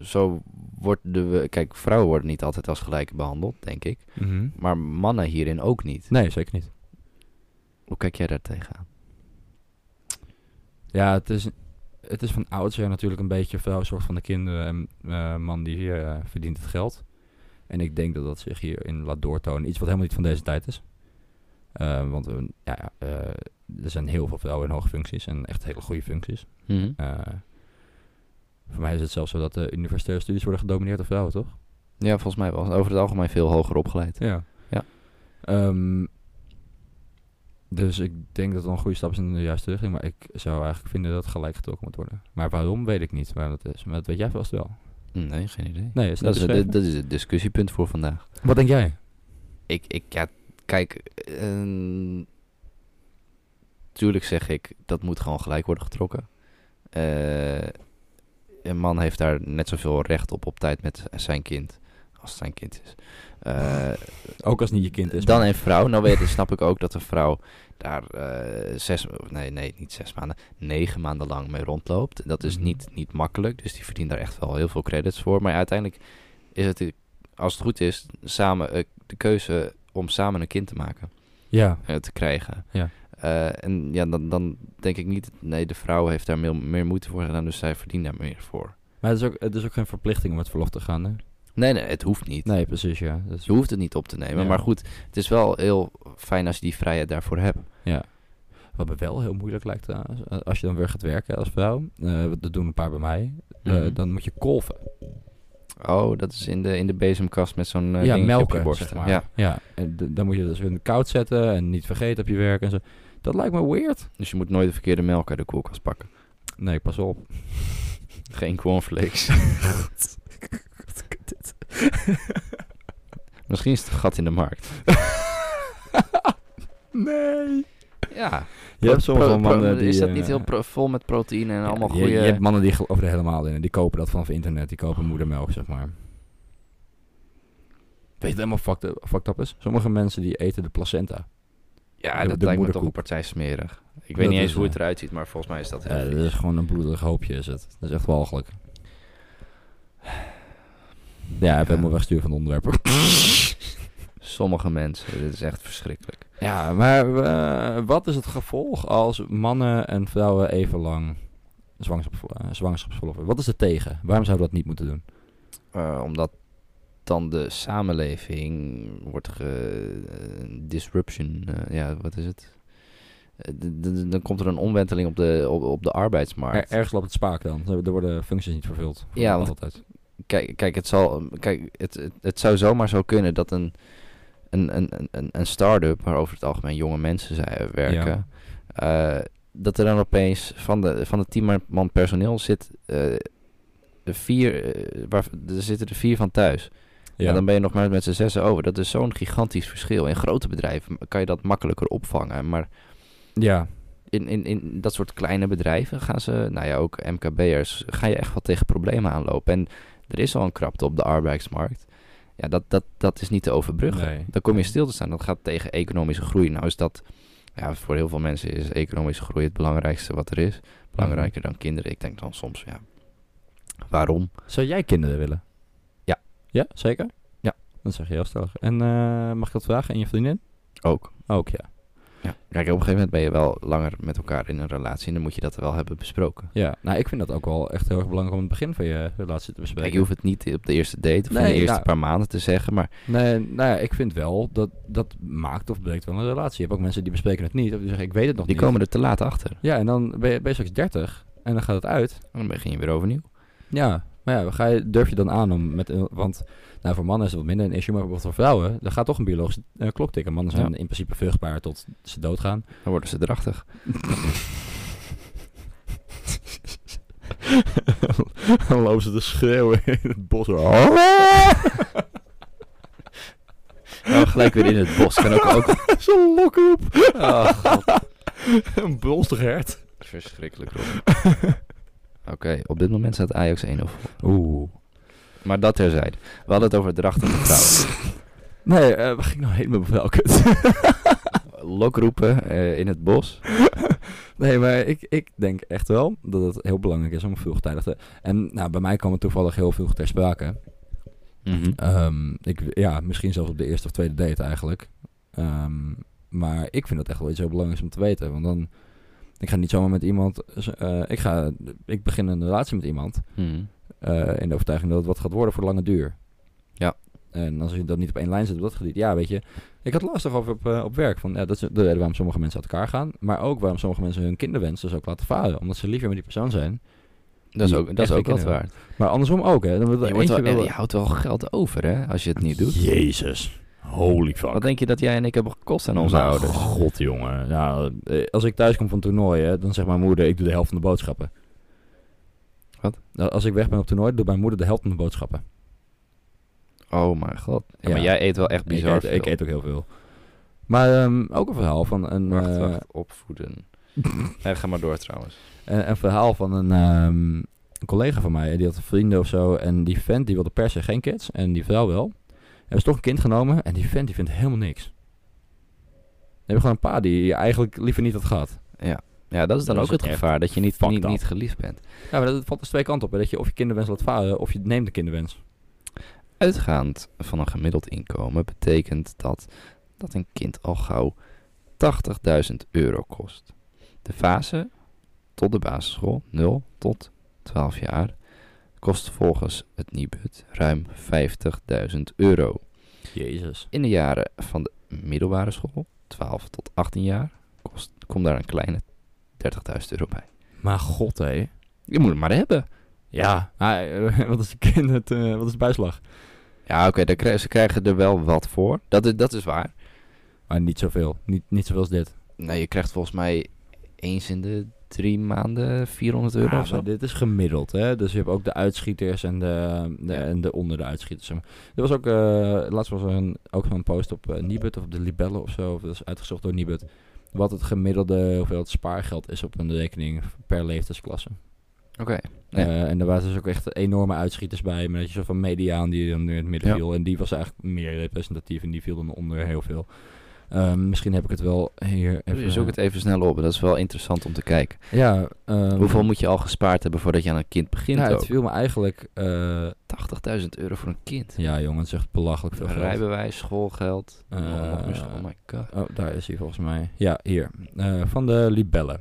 zo worden we... Kijk, vrouwen worden niet altijd als gelijk behandeld, denk ik. Maar mannen hierin ook niet. Nee, zeker niet. Hoe kijk jij daar tegenaan? Ja, het is, het is van oudsher natuurlijk een beetje vrouw zorgt van de kinderen en eh, man die hier eh, verdient het geld. En ik denk dat dat zich hierin laat doortonen. Iets wat helemaal niet van deze tijd is. Eh, want we- ja, eh, er zijn heel veel vrouwen in hoge functies en echt hele goede functies. Mhm. Eh, voor mij is het zelfs zo dat de universitaire studies worden gedomineerd door vrouwen, toch? Ja, volgens mij wel. Over het algemeen veel hoger opgeleid. Ja. Ja. Ehm, dus ik denk dat het een goede stap is in de juiste richting. Maar ik zou eigenlijk vinden dat het gelijk getrokken moet worden. Maar waarom, weet ik niet waarom dat is. Maar dat weet jij vast wel. Nee, geen idee. Nee, is Dat is, dat is het discussiepunt voor vandaag. Wat denk jij? Ik, ik ja, kijk, ehm, tuurlijk zeg ik, dat moet gewoon gelijk worden getrokken. Eh, een man heeft daar net zoveel recht op op tijd met zijn kind, als het zijn kind is. Eh, Ook als het niet je kind is. dan maar- een vrouw, nou weet, snap ik ook dat een vrouw daar eh, zes, nee, nee, niet zes maanden, negen maanden lang mee rondloopt. Dat is Mhm. niet, niet makkelijk, dus die verdient daar echt wel heel veel credits voor. Maar uiteindelijk is het, als het goed is, samen de keuze om samen een kind te maken Ja, eh, te krijgen. Ja. Eh, en ja, dan, dan denk ik niet, nee, de vrouw heeft daar meer, meer moeite voor gedaan, dus zij verdient daar meer voor. Maar het is, ook, het is ook geen verplichting om met verlof te gaan, hè? Nee, nee, het hoeft niet. Nee, precies, ja. Dus, Je hoeft het niet op te nemen. Ja. Maar goed, het is wel heel fijn als je die vrijheid daarvoor hebt. ja. Wat me wel heel moeilijk lijkt, eh, als- je dan weer gaat werken als vrouw, eh, dat doen een paar bij mij, Mhm. dan moet je kolven. Oh, dat is in de, in de bezemkast met zo'n eh ja, dingetje op je melken, borst. zeg maar. Ja. Ja. en dan moet je dus in de koud zetten en niet vergeten op je werk en zo. Dat lijkt me weird. Dus je moet nooit de verkeerde melk uit de koelkast pakken. Nee, pas op. Geen cornflakes. Misschien is het een gat in de markt. nee. Ja. Je hebt pro- mannen die... is dat eh, niet heel pro- vol met proteïne en ja, allemaal goede... je hebt mannen die geloven er helemaal in. en Die kopen dat vanaf internet. Die kopen moedermelk, zeg maar. Weet je wat helemaal fucked up, fucked up is? Sommige mensen die eten de placenta. ja, de- dat de lijkt me toch een partij smerig. Ik weet niet eens is, hoe het eh, eruit ziet, maar volgens mij is dat heel Ja, dat is gewoon een bloederig hoopje is het. Dat is echt walgelijk. Ja, ik ben Ja. me wegsturen van het onderwerp. Sommige mensen, dit is echt verschrikkelijk. Ja, maar eh, wat is het gevolg als mannen en vrouwen even lang eh, zwangerschapsverlof hebben? Wat is er tegen? Waarom zouden we dat niet moeten doen? Eh, omdat dan de samenleving wordt ge... disruption, ja, wat is het? Dan komt er een omwenteling op de, op, op de arbeidsmarkt. Er, ergens loopt het spaak dan. Er worden functies niet vervuld. Ja, want- altijd. Kijk, kijk, het, zal, kijk het, het, het zou zomaar zo kunnen dat een, een, een, een, een start-up, waar over het algemeen jonge mensen zijn, werken, eh, dat er dan opeens van de, van de tien man personeel zit, eh, de vier, eh, waar, er zitten er vier van thuis. Ja. dan ben je nog maar met z'n zessen over. Dat is zo'n gigantisch verschil. In grote bedrijven kan je dat makkelijker opvangen, maar ja. in, in, in dat soort kleine bedrijven gaan ze, nou ja, ook MKB'ers, ga je echt wel tegen problemen aanlopen. En er is al een krapte op de arbeidsmarkt. Ja, dat, dat, dat is niet te overbruggen. Nee. Dan kom je stil te staan. Dat gaat tegen economische groei. Nou is dat, ja, voor heel veel mensen is economische groei het belangrijkste wat er is. Belangrijker dan kinderen. Ik denk dan soms, ja, waarom? Zou jij kinderen willen? Ja. Ja, zeker? Ja. Dat zeg je heel stellig. En eh, mag ik dat vragen? En je vriendin? Ook. Ook, ja. Ja. Kijk, op een gegeven moment ben je wel langer met elkaar in een relatie. En dan moet je dat wel hebben besproken. Ja, nou ik vind dat ook wel echt heel erg belangrijk om het begin van je relatie te bespreken. Kijk, je hoeft het niet op de eerste date of in de eerste nou- paar maanden te zeggen. Maar Nee, nou ja, ik vind wel dat dat maakt of breekt wel een relatie. Je hebt ook mensen die bespreken het niet. Of die zeggen, ik weet het nog die niet. komen er te laat achter. Ja, en dan ben je, ben je straks 30 en dan gaat het uit. En dan begin je weer overnieuw. Ja, maar ja, ga je, durf je dan aan om met... een- Want nou, voor mannen is het wat minder een issue, maar bijvoorbeeld voor vrouwen... daar gaat toch een biologische eh, klok tikken. Mannen zijn Ja. in principe vruchtbaar tot ze doodgaan. Dan worden ze drachtig. dan lopen ze te schreeuwen in het bos. Nou, gelijk weer in het bos. Kan ook, ook... Zo'n lokroep. Oh, een bolstig hert. Verschrikkelijk, Rob. Oké, op dit moment staat Ajax 1-0 voor. Oeh. Maar dat terzijde. We hadden het over drachtige vrouwen. Nee, eh we gingen nou helemaal welke. Lokroepen eh, in het bos. nee, maar ik, ik denk echt wel dat het heel belangrijk is om vroegtijdig te... En nou, bij mij kwam het toevallig heel vroeg ter sprake. Mhm. Ehm, ik, ja, misschien zelfs op de eerste of tweede date eigenlijk. Ehm, maar ik vind dat echt wel iets heel belangrijks om te weten. Want dan... Ik ga niet zomaar met iemand... eh, ik, ga, ik begin een relatie met iemand... Mhm. eh, in de overtuiging dat het wat gaat worden voor de lange duur. Ja. En als je dat niet op één lijn zet op dat gebied, ja, weet je. Ik had lastig over op, eh, op werk. Van, ja, dat is de reden waarom sommige mensen uit elkaar gaan. Maar ook waarom sommige mensen hun kinderwens dus ook laten varen. Omdat ze liever met die persoon zijn. Dat is ook, dat is ook wat waard. Maar andersom ook, hè. Dan er Je, wordt wel- je houdt wel geld over, hè, als je het niet doet. Jezus. Holy fuck. Wat denk je dat jij en ik hebben gekost aan onze Nou, ouders? God, jongen. Ja, eh, als ik thuis kom van toernooien, dan zegt mijn moeder, ik doe de helft van de boodschappen. Wat? Nou, Als ik weg ben op toernooi, doet mijn moeder de helft van de boodschappen. Oh mijn god. Ja, Ja. Maar jij eet wel echt bizar ik eet, ik veel. eet ook heel veel. Maar ehm, ook een verhaal van een... Wacht, eh. Opvoeden. en ga maar door trouwens. een, een verhaal van een, ehm, een collega van mij. Die had vrienden of zo. En die vent die wilde per se geen kids. En die vrouw wel. Hebben ze toch een kind genomen. En die vent die vindt helemaal niks. Dan heb je gewoon een paar die je eigenlijk liever niet had gehad. Ja. Ja, dat is dan Dat ook is het gevaar. Dat je niet, niet, niet geliefd bent. Ja, maar dat valt dus twee kanten op. Hè? Dat je of je kinderwens laat varen. Of je neemt de kinderwens. Uitgaand van een gemiddeld inkomen betekent dat dat een kind al gauw 80.000 euro kost. De fase tot de basisschool, 0 tot 12 jaar, kost volgens het Nibud ruim 50.000 euro. Jezus. In de jaren van de middelbare school, 12 tot 18 jaar, kost, komt daar een kleine 30.000 euro bij. Maar god, hé. Je moet het maar hebben. Ja. Eh, wat is de kind, het, eh, wat is de bijslag? Ja, oké, krijgen- ze krijgen er wel wat voor. Dat is, dat is waar. Maar niet zoveel. Niet, niet zoveel als dit. Nee, je krijgt volgens mij eens in de drie maanden 400 euro Ja, of zo. dit is gemiddeld, hè. Dus je hebt ook de uitschieters en de, de, Ja. en de onder de uitschieters. Er was ook, eh, laatst was er een, ook een post op uh, Nibud of op de Libelle of zo. Of dat is uitgezocht door Nibud. Wat het gemiddelde hoeveelheid spaargeld is op een rekening per leeftijdsklasse. Oké. Ja. Eh, en daar waren dus ook echt enorme uitschieters bij. Maar dat je zo van mediaan die dan in het midden viel. En die was eigenlijk meer representatief en die viel dan onder heel veel. Ehm, misschien heb ik het wel hier even... Zoek het even snel op. Dat is wel interessant om te kijken. Ja. ehm, Hoeveel moet je al gespaard hebben voordat je aan een kind begint Nou, het viel me eigenlijk... eh, 80.000 euro voor een kind. ja, jongen, het is echt belachelijk veel geld. Rijbewijs, schoolgeld. Eh, school. Oh my god. Oh, daar is hij volgens mij. Ja, hier. Eh, van de Libelle.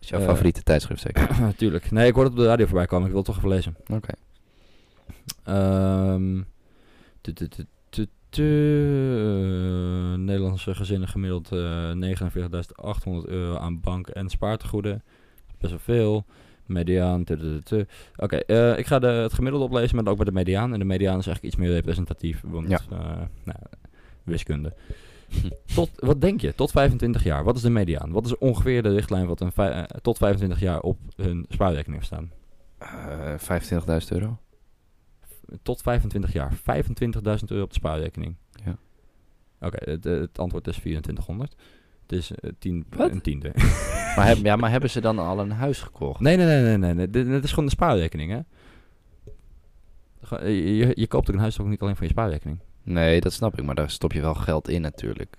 is jouw favoriete tijdschrift zeker? Natuurlijk. Nee, ik hoorde het op de radio voorbij komen. Ik wil het toch even lezen. Oké. Ehm, tu- eh, Nederlandse gezinnen gemiddeld eh 49.800 euro aan bank- en spaartegoeden. Best wel veel. Mediaan. Oké, eh, ik ga de, het gemiddelde oplezen, maar dan ook bij de mediaan. En de mediaan is eigenlijk iets meer representatief, want Ja. eh, nou, wiskunde. Tot, wat denk je? Tot 25 jaar. Wat is de mediaan? Wat is ongeveer de richtlijn wat een eh, tot 25 jaar op hun spaarrekening heeft staan? Eh 25.000 euro. Tot 25 jaar. 25.000 euro op de spaarrekening. Ja. Oké, het, het antwoord is 2400. Het is eh, tien, Wat? een tiende. Maar, heb, ja, maar hebben ze dan al een huis gekocht? nee, nee, nee, nee, nee. nee. Dit, dit is gewoon de spaarrekening, hè? Eh, Je, je, je koopt ook een huis toch niet alleen voor je spaarrekening? Nee, dat snap ik. Maar daar stop je wel geld in natuurlijk.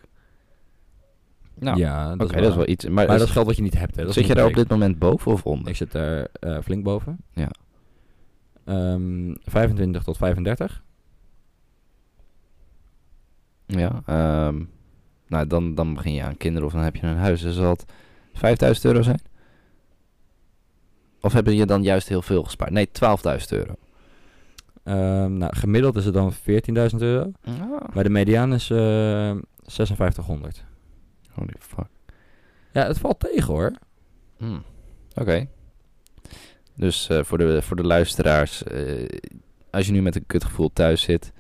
Nou, ja, oké, dat, dat is wel iets. Maar, Maar dat is geld wat je niet hebt, hè? Dat zit je daar op dit moment boven of onder? Ik zit daar eh, flink boven. Ja. Ehm, 25 tot 35. Ja, ehm, nou dan, dan begin je aan kinderen of dan heb je een huis. Dus het 5000 euro zijn? Of hebben je dan juist heel veel gespaard? Nee, 12.000 euro. Ehm, nou, gemiddeld is het dan 14.000 euro. Ah. Maar de mediaan is eh 5600. Holy fuck. Ja, het valt tegen hoor. Hmm. Oké. Dus eh, voor, de, voor de luisteraars, eh, als je nu met een kutgevoel thuis zit,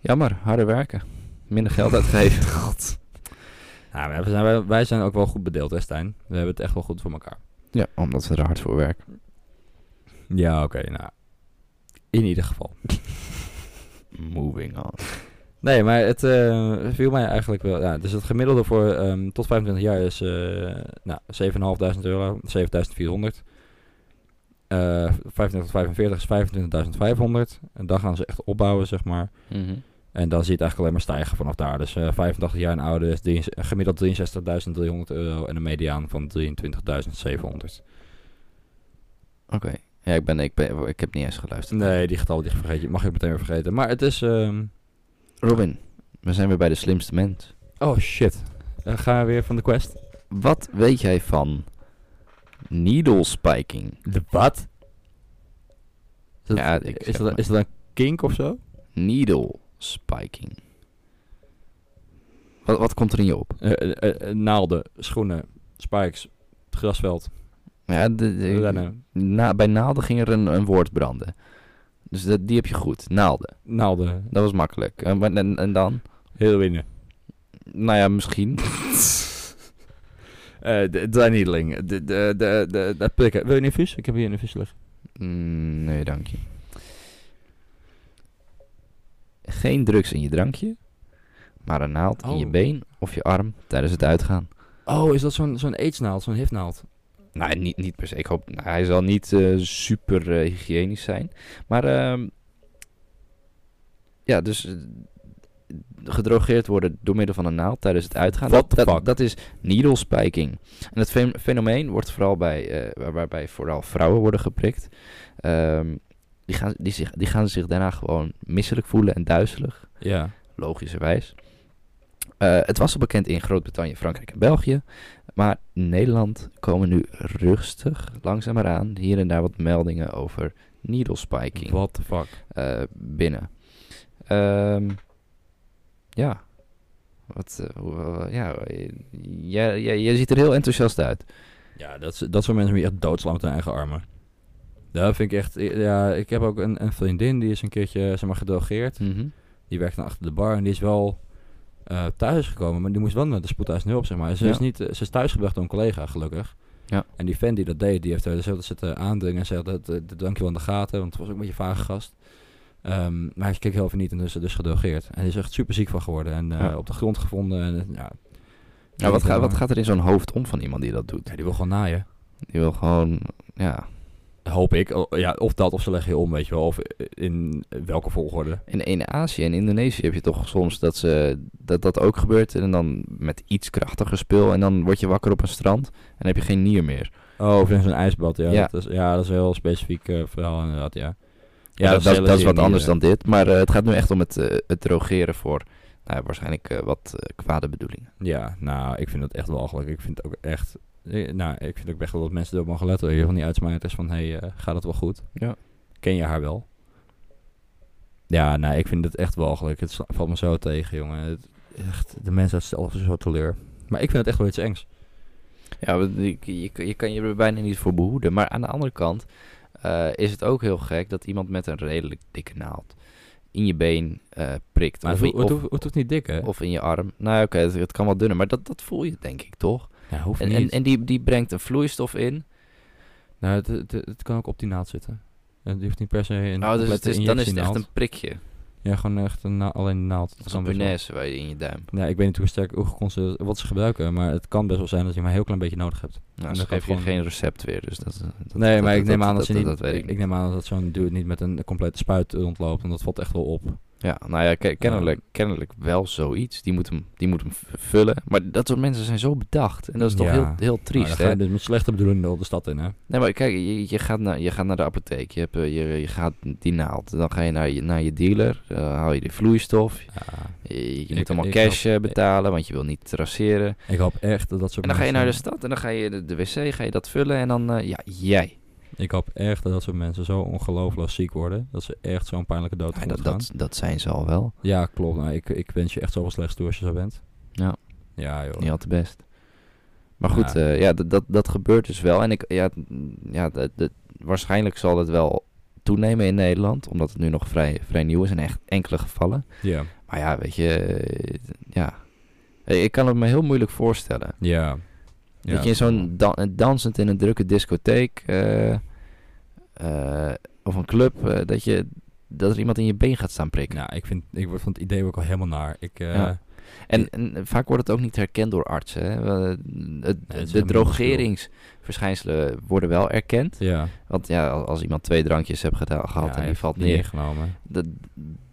jammer, harder werken. Minder geld uitgeven. God. Nou, wij zijn, wij, wij zijn ook wel goed bedeeld, hè Stijn? We hebben het echt wel goed voor elkaar. Ja, omdat we er hard voor werken. Ja, oké, nou. In ieder geval. Moving on. Nee, maar het eh, viel mij eigenlijk wel... Ja, dus het gemiddelde voor ehm, tot 25 jaar is eh nou, 7.500 euro, 7.400. Eh 25 tot 45 is 25.500. En dan gaan ze echt opbouwen, zeg maar. Mhm. En dan zie je het eigenlijk alleen maar stijgen vanaf daar. Dus eh 85 jaar en ouder is gemiddeld 63.300 euro en een mediaan van 23.700. Oké. Ja, ik, ben, ik, ben, ik heb niet eens geluisterd. Nee, die getallen die vergeet je. Mag je meteen weer vergeten. Maar het is... ehm, Robin, we zijn weer bij de slimste mens. Oh shit. Uh, gaan we weer van de quest. Wat weet jij van needle spiking? De wat? Is dat, Ja, ik is, dat, is dat een kink of zo? Needle spiking. Wat, wat komt er in je op? Eh, naalden, schoenen, spikes, het grasveld, Ja, de, na, bij naalden ging er een, een woord branden. Dus dat, die heb je goed. Naalden. naalden, Dat was makkelijk. En, en, en dan? heroïne. Nou ja, misschien. Eh de dry needling, de, de, de, de, de prikken. Wil je een infuus? Ik heb hier een infuus liggen. Mm, nee, dank je. Geen drugs in je drankje, maar een naald in je Oh. been of je arm tijdens het uitgaan. Oh, is dat zo'n zo'n aidsnaald, zo'n hifnaald? Nou, niet, niet per se. Ik hoop, nou, hij zal niet eh, super eh, hygiënisch zijn. Maar ehm, ja, dus gedrogeerd worden door middel van een naald tijdens het uitgaan. What dat, dat, fuck? dat is needle spiking. En het fen- fenomeen wordt vooral bij, eh, waar- waarbij vooral vrouwen worden geprikt. Ehm, die, gaan, die, zich, die gaan zich daarna gewoon misselijk voelen en duizelig Ja. logischerwijs. Eh, het was al bekend in Groot-Brittannië, Frankrijk en België. Maar in Nederland komen nu rustig, langzameraan, hier en daar wat meldingen over needle spiking What the fuck? eh, binnen. Ehm, ja. Wat, eh, eh, ja, jij, jij, jij ziet er heel enthousiast uit. Ja, dat, dat soort mensen je echt doodslaan met hun eigen armen. Dat vind ik echt... Ja, ik heb ook een, een vriendin, die is een keertje, zeg maar, gedrogeerd. Mhm. Die werkt dan achter de bar en die is wel eh thuis gekomen, maar die moest wel naar de spoedeisende hulp, zeg maar. Ze, is, niet, eh, ze is thuisgebracht door een collega, gelukkig. Ja. En die fan die dat deed, die heeft er dus zitten aandringen en zei dat, dat dank je wel in de gaten, want het was ook een beetje een vage gast. Ehm, maar hij keek heel even niet en dus, dus gedrogeerd. En hij is echt super ziek van geworden en eh, Ja. op de grond gevonden. En, eh, ja, Ja, wat, gaat, wat gaat er in zo'n hoofd om van iemand die dat doet? Ja, die wil gewoon naaien. Die wil gewoon, ja, Hoop ik. O- Ja, of dat, of ze leggen je om, weet je wel. Of in welke volgorde. In, in Azië en Indonesië heb je toch soms dat, ze, dat dat ook gebeurt. En dan met iets krachtiger spul. En dan word je wakker op een strand. En heb je geen nier meer. Oh, of in zo'n ijsbad, ja. Ja. Dat is, ja, dat is een heel specifiek eh, verhaal inderdaad, ja. Ja, dat, dat, dat is wat anders eh, dan dit. Maar eh, het gaat nu echt om het, eh, het drogeren voor nou, waarschijnlijk eh, wat eh, kwade bedoelingen. Ja, nou, ik vind het echt walgelijk. Ik vind het ook echt... eh, Nou, ik vind ook echt wel dat mensen erop mogen letten. Je van die uitsmijters van, hé, hey, eh, gaat het wel goed? Ja. Ken je haar wel? Ja, nou, ik vind het echt walgelijk. Het valt me zo tegen, jongen. Het, echt, de mensen zich zo teleur. Maar ik vind het echt wel iets engs. Ja, je, je, je kan je er bijna niet voor behoeden. Maar aan de andere kant eh, is het ook heel gek dat iemand met een redelijk dikke naald in je been eh, prikt. Maar of, het, in- hoeft- het, niet dik, hè? of in je arm. Nou ja, oké, het, het kan wel dunner. Maar dat, dat voel je denk ik toch? ja, hoeft En, niet. en, en die, die brengt een vloeistof in. nou, het, het, het kan ook op die naald zitten. Het hoeft niet per se een Nou, dus dan is het echt een prikje. Ja, gewoon echt een na- alleen naald. Dat een punaise waar je in je duim. Nee, ik weet niet hoe sterk hoe geconstateerd wat ze gebruiken, maar het kan best wel zijn dat je maar een heel klein beetje nodig hebt. Nou, En ze geven je gewoon- geen recept weer. Dus dat, dat, nee, dat- maar ik neem aan dat, ze niet. Ik neem aan dat zo'n dude niet met een complete spuit rondloopt, want dat valt echt wel op. Ja, nou ja, ke- kennelijk, kennelijk wel zoiets. Die moet, hem, die moet hem vullen. Maar dat soort mensen zijn zo bedacht. En dat is toch Ja. heel, heel Maar triest, dan ga hè? dus met slechte bedoelingen de stad in, hè? Nee, maar kijk, je, je, gaat naar, je gaat naar de apotheek. Je, hebt, eh, je, je gaat die naald. Dan ga je naar je, naar je dealer. eh, haal je de vloeistof. Ja. Je, je Ik- moet allemaal ik cash hoop- eh, betalen, want je wil niet traceren. Ik hoop echt dat dat soort En dan ga je naar de stad en dan ga je de, de wc, ga je dat vullen. En dan, ja, jij. Ik hoop echt dat dat soort mensen zo ongelooflijk ziek worden, dat ze echt zo'n pijnlijke dood Ja, dat, gaan. dat, dat zijn ze al wel. Ja, klopt. Nou, ik, ik wens je echt zoveel slechts toe als je zo bent. Ja. Ja, joh. Niet al te best. Maar goed, Ja. ja, ja dat, dat, dat gebeurt dus wel. En ik, ja, ja dat, dat- waarschijnlijk zal het wel toenemen in Nederland. Omdat het nu nog vrij, vrij nieuw is in echt enkele gevallen. Ja. Maar ja, weet je, eh, ja. Eh, Ik kan het me heel moeilijk voorstellen. Ja. Ja, dat je in zo'n dan- dansend in een drukke discotheek eh, eh, of een club, eh, dat, je, dat er iemand in je been gaat staan prikken. Nou, ik vind, ik word van het idee ook al helemaal naar. Ik, eh, Ja. En, en vaak wordt het ook niet herkend door artsen. Hè? Het- is de drogeringsverschijnselen worden wel erkend. ja. Want ja, als, iemand twee drankjes gedaan, gehad en die valt neer, dat,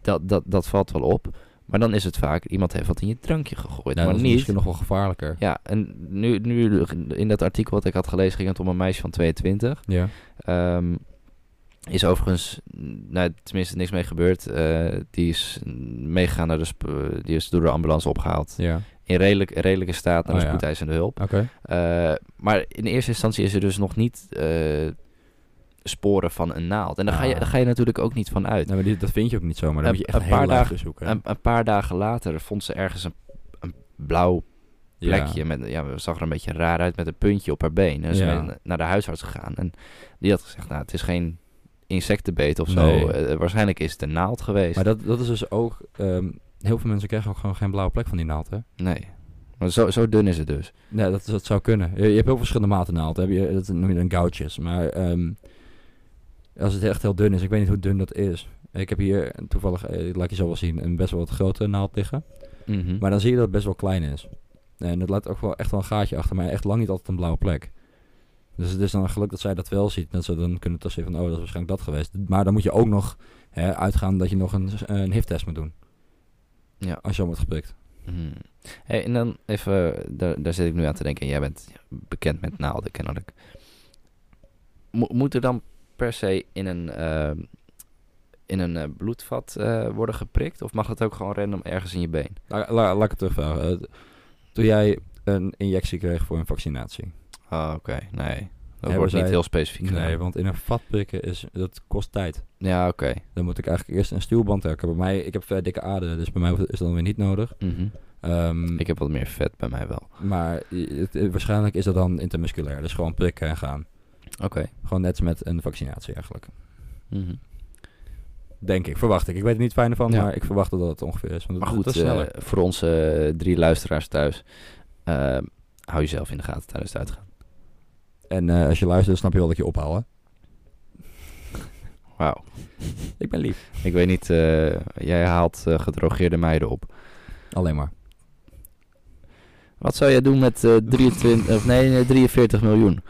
dat, dat, dat valt wel op. Maar dan is het vaak, iemand heeft wat in je drankje gegooid. Ja, maar dat is niet. misschien nog wel gevaarlijker. Ja, en nu, nu in dat artikel wat ik had gelezen ging het om een meisje van 22. Ja. Ehm, is overigens, nou, tenminste niks mee gebeurd. Eh, die is meegegaan naar de, die is door de ambulance opgehaald. Ja. In redelijk, redelijke staat naar Oh, de ja. spoedeisende hulp. Oké. Eh, maar in eerste instantie is er dus nog niet eh, sporen van een naald. En daar, ga je, Ah. daar ga je natuurlijk ook niet van uit. Nee, maar die, dat vind je ook niet zomaar. Dan Een- moet je echt een paar dagen zoeken. Een, een paar dagen later vond ze ergens een, een blauw plekje. Ja. Met, ja, het zag er een beetje raar uit met een puntje op haar been. En ze Ja. ben naar de huisarts gegaan. En die had gezegd, nou, het is geen insectenbeet of zo. Nee. Eh, waarschijnlijk is het een naald geweest. Maar dat, dat is dus ook... ehm, heel veel mensen krijgen ook gewoon geen blauwe plek van die naald, hè? Nee. Maar zo, zo dun is het dus. Nee, dat, dat zou kunnen. Je, je hebt heel verschillende maten naald. Heb je, dat noem je dan goutjes. Maar ehm, als het echt heel dun is, ik weet niet hoe dun dat is. Ik heb hier toevallig, eh, laat je zo wel zien, een best wel wat grote naald liggen. Mhm. Maar dan zie je dat het best wel klein is. En het laat ook wel echt wel een gaatje achter, maar echt lang niet altijd een blauwe plek. Dus het is dan geluk dat zij dat wel ziet. Dat ze dan kunnen toch zeggen van, oh, dat is waarschijnlijk dat geweest. Maar dan moet je ook nog hè, uitgaan dat je nog een, een HIV-test moet doen. Ja. Als je al wordt geprikt. Mhm. Hey, en dan even, daar, daar zit ik nu aan te denken. Jij bent bekend met naalden, kennelijk. Mo- moet er dan per se in een, ehm, in een eh, bloedvat eh, worden geprikt? Of mag dat ook gewoon random ergens in je been? La, la- laat ik het terugvragen. Eh, toen jij een injectie kreeg voor een vaccinatie. Oh, oké. Nee. Dat wordt niet heel specifiek. Nee, want in een vat prikken is, dat kost tijd. Ja, oké. Dan moet ik eigenlijk eerst een stuwband trekken. Bij mij, ik heb vrij dikke aarden, dus bij mij is dat dan weer niet nodig. Mhm. Ehm, Ik heb wat meer vet bij mij wel. Maar het- het- waarschijnlijk is dat dan intermusculair. Dus gewoon prikken en gaan. Oké. Gewoon net als met een vaccinatie eigenlijk. Mhm. Denk ik, verwacht ik. Ik weet er niet fijn van, Ja. maar ik verwacht dat het ongeveer is. Want Maar goed, is eh, voor onze eh, drie luisteraars thuis, eh, hou jezelf in de gaten tijdens het uitgaan. En als je luistert, snap je wel dat ik je ophaal, hè? Wauw. Ik ben lief. Ik weet niet, jij haalt gedrogeerde meiden op. Alleen maar. Wat zou jij doen met eh 23, of nee, nee, 43 miljoen?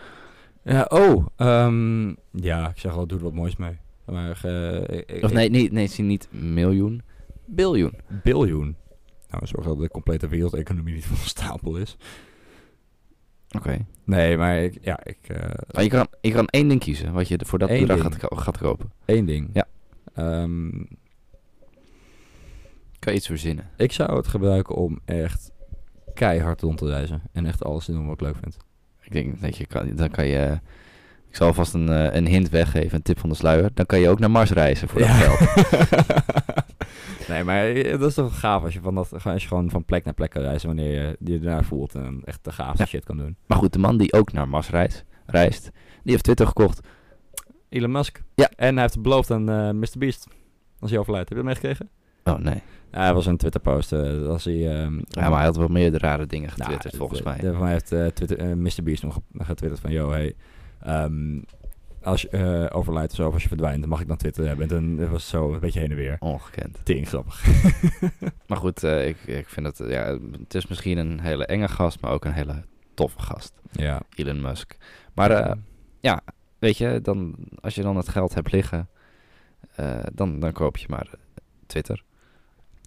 Ja, oh. ehm, ja, ik zeg al, doe er wat moois mee. Maar, eh, Of nee, nee, nee, zie niet miljoen, biljoen. Biljoen. Nou, zorg dat de complete wereldeconomie niet van stapel is. Oké. Nee, maar ik, ja, ik... eh, Maar je kan, je kan één ding kiezen wat je voor dat Eén bedrag gaat, gaat kopen. één ding. Ja. Ehm, Kan je iets verzinnen. ik zou het gebruiken om echt keihard rond te reizen. En echt alles te doen wat ik leuk vind. Ik denk dat je kan, dan kan je... Ik zal alvast een, eh, een hint weggeven, een tip van de sluier. Dan kan je ook naar Mars reizen voor dat Ja. geld. nee, maar eh, dat is toch gaaf als je, van dat, als je gewoon van plek naar plek kan reizen wanneer je die je daarna voelt en echt de gaafste Ja. shit kan doen. Maar goed, de man die ook naar Mars reist, reist die heeft Twitter gekocht. Elon Musk. Ja. En hij heeft beloofd aan eh Mr. Beast. Als hij overlijdt. Heb je dat meegekregen? Oh nee. Ja, hij was een Twitter post. eh als hij, ehm, Ja, maar hij had wel meer rare dingen Nou, getwitterd volgens eh, mij. Volgens mij heeft eh, Twitter, eh, Mr. Beast nog getwitterd van... Yo, hey, ehm, als je overlijdt of zo, of als je verdwijnt, mag ik dan Twitter hebben. En was het zo een beetje heen en weer. Ongekend. Tering grappig. Maar goed, ik, ik vind het... eh, Ja, het is misschien een hele enge gast, maar ook een hele toffe gast. Ja. Elon Musk. Maar eh, weet je, dan, als je dan het geld hebt liggen, dan, dan koop je maar Twitter.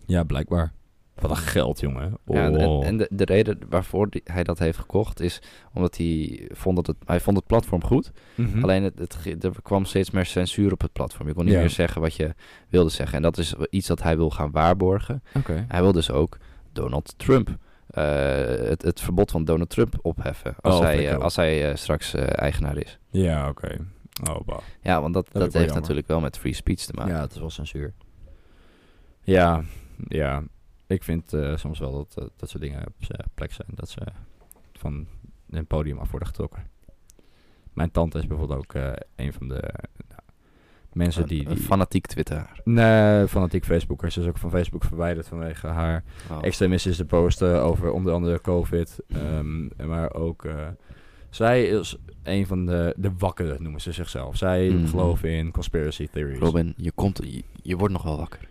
Ja, blijkbaar. Wat een geld, jongen. Oh. Ja, en en, en de, de reden waarvoor die- hij dat heeft gekocht is omdat hij vond dat het, hij vond het platform goed. Mhm. Alleen het, het, er kwam steeds meer censuur op het platform. Je kon niet meer zeggen wat je wilde zeggen. En dat is iets dat hij wil gaan waarborgen. Oké. Hij wil dus ook Donald Trump, eh, het, het verbod van Donald Trump opheffen. Als Oh, hij, eh, als hij eh, straks eigenaar is. Ja, oké. Oh. Ja, want dat, Dat dat, heeft natuurlijk wel met free speech te maken. Ja, het is wel censuur. Ja, ja. Ik vind eh, soms wel dat eh, dat soort dingen op zijn plek zijn. Dat ze van een podium af worden getrokken. Mijn tante is bijvoorbeeld ook eh, een van de nou, mensen die... Die fanatiek twitteraar. Nee, fanatiek Facebooker. Ze is ook van Facebook verwijderd vanwege haar Oh. extremistische posten over onder andere COVID. ehm, maar ook... zij is een van de, de wakkere, noemen ze zichzelf. Zij Mhm. geloven in conspiracy theories. Robin, je, komt, je, je wordt nog wel wakker.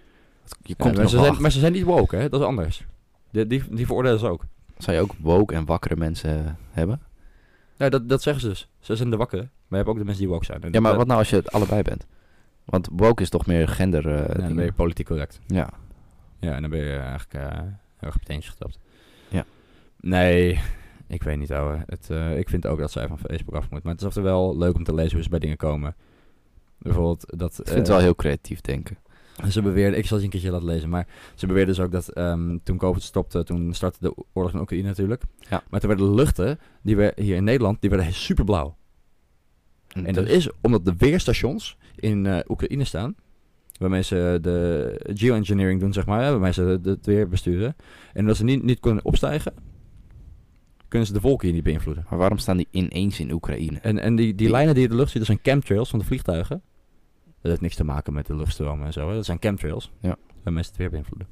Je komt maar, ze zijn, achter. maar ze zijn niet woke, hè? Dat is anders. Die, die, die veroordelen ze ook. Zou je ook woke en wakkere mensen hebben? Ja, dat, dat zeggen ze dus. Ze zijn de wakkere. Maar je hebt ook de mensen die woke zijn. En Ja, maar dat- wat nou als je het allebei bent? Want woke is toch meer gender... Ja, dan ben je politiek correct. ja. Ja, en dan ben je eigenlijk eh, heel erg op het. Ja. Nee, ik weet niet, ouwe. Het, eh, ik vind ook dat zij van Facebook af moet. Maar het is altijd wel leuk om te lezen hoe ze bij dingen komen. Bijvoorbeeld dat... Ik vind het wel heel creatief denken. Ze beweerden, ik zal het je een keertje laten lezen, maar ze beweerden dus ook dat ehm, toen COVID stopte, toen startte de oorlog in Oekraïne natuurlijk. Ja. Maar toen werden de luchten, die we hier in Nederland, die werden superblauw. En dat Dus- is omdat de weerstations in eh, Oekraïne staan, waarmee ze de geoengineering doen, zeg maar, waarmee ze het weer besturen. En als ze niet, niet kunnen opstijgen, kunnen ze de volken hier niet beïnvloeden. Maar waarom staan die ineens in Oekraïne? En, en die, die Die- lijnen die in de lucht zitten, zijn chemtrails van de vliegtuigen. Dat heeft niks te maken met de luchtstromen en zo. Hè. Dat zijn chemtrails. Ja. Waarmee ze het weer beïnvloeden.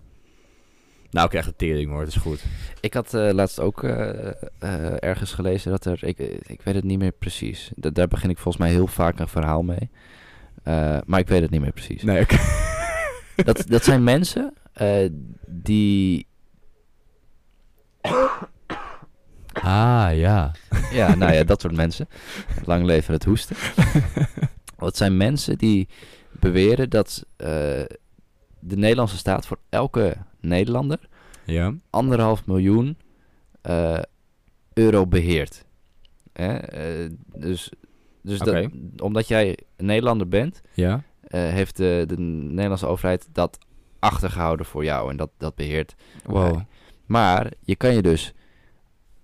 Nou, ik krijg de tering hoor, het is goed. Ik had eh, laatst ook eh, eh, ergens gelezen dat er... Ik, ik weet het niet meer precies. Da- daar begin ik volgens mij heel vaak een verhaal mee. Maar ik weet het niet meer precies. Nee. Dat, dat zijn mensen die... Ah, ja. Ja, nou ja, dat soort mensen. Lang leven het hoesten. Dat zijn mensen die beweren dat eh, de Nederlandse staat voor elke Nederlander Ja. anderhalf miljoen eh, euro beheert. Hè? eh, dus dus dat, omdat jij een Nederlander bent, Ja. heeft de, de Nederlandse overheid dat achtergehouden voor jou. En dat, dat beheert. Wow. Maar je kan je dus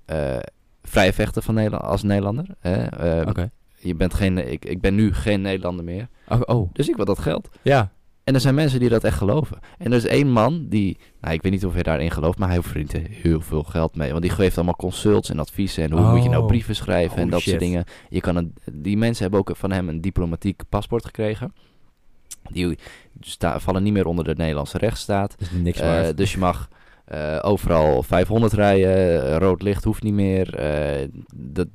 eh vrijvechten van Nederland, als Nederlander. Hè? Oké. Je bent geen, ik, ik ben nu geen Nederlander meer. Oh, oh. Dus ik wil dat geld. Ja. En er zijn mensen die dat echt geloven. En er is één man die, nou ik weet niet of hij daarin gelooft, maar hij verdient er heel veel geld mee. Want die geeft allemaal consults en adviezen en hoe moet je nou Oh. brieven schrijven en Holy dat shit. soort dingen. Je kan een, die mensen hebben ook van hem een diplomatiek paspoort gekregen. Die sta, vallen niet meer onder de Nederlandse rechtsstaat. Is niks Eh, dus je mag eh, overal 500 rijden, rood licht hoeft niet meer. eh, dat,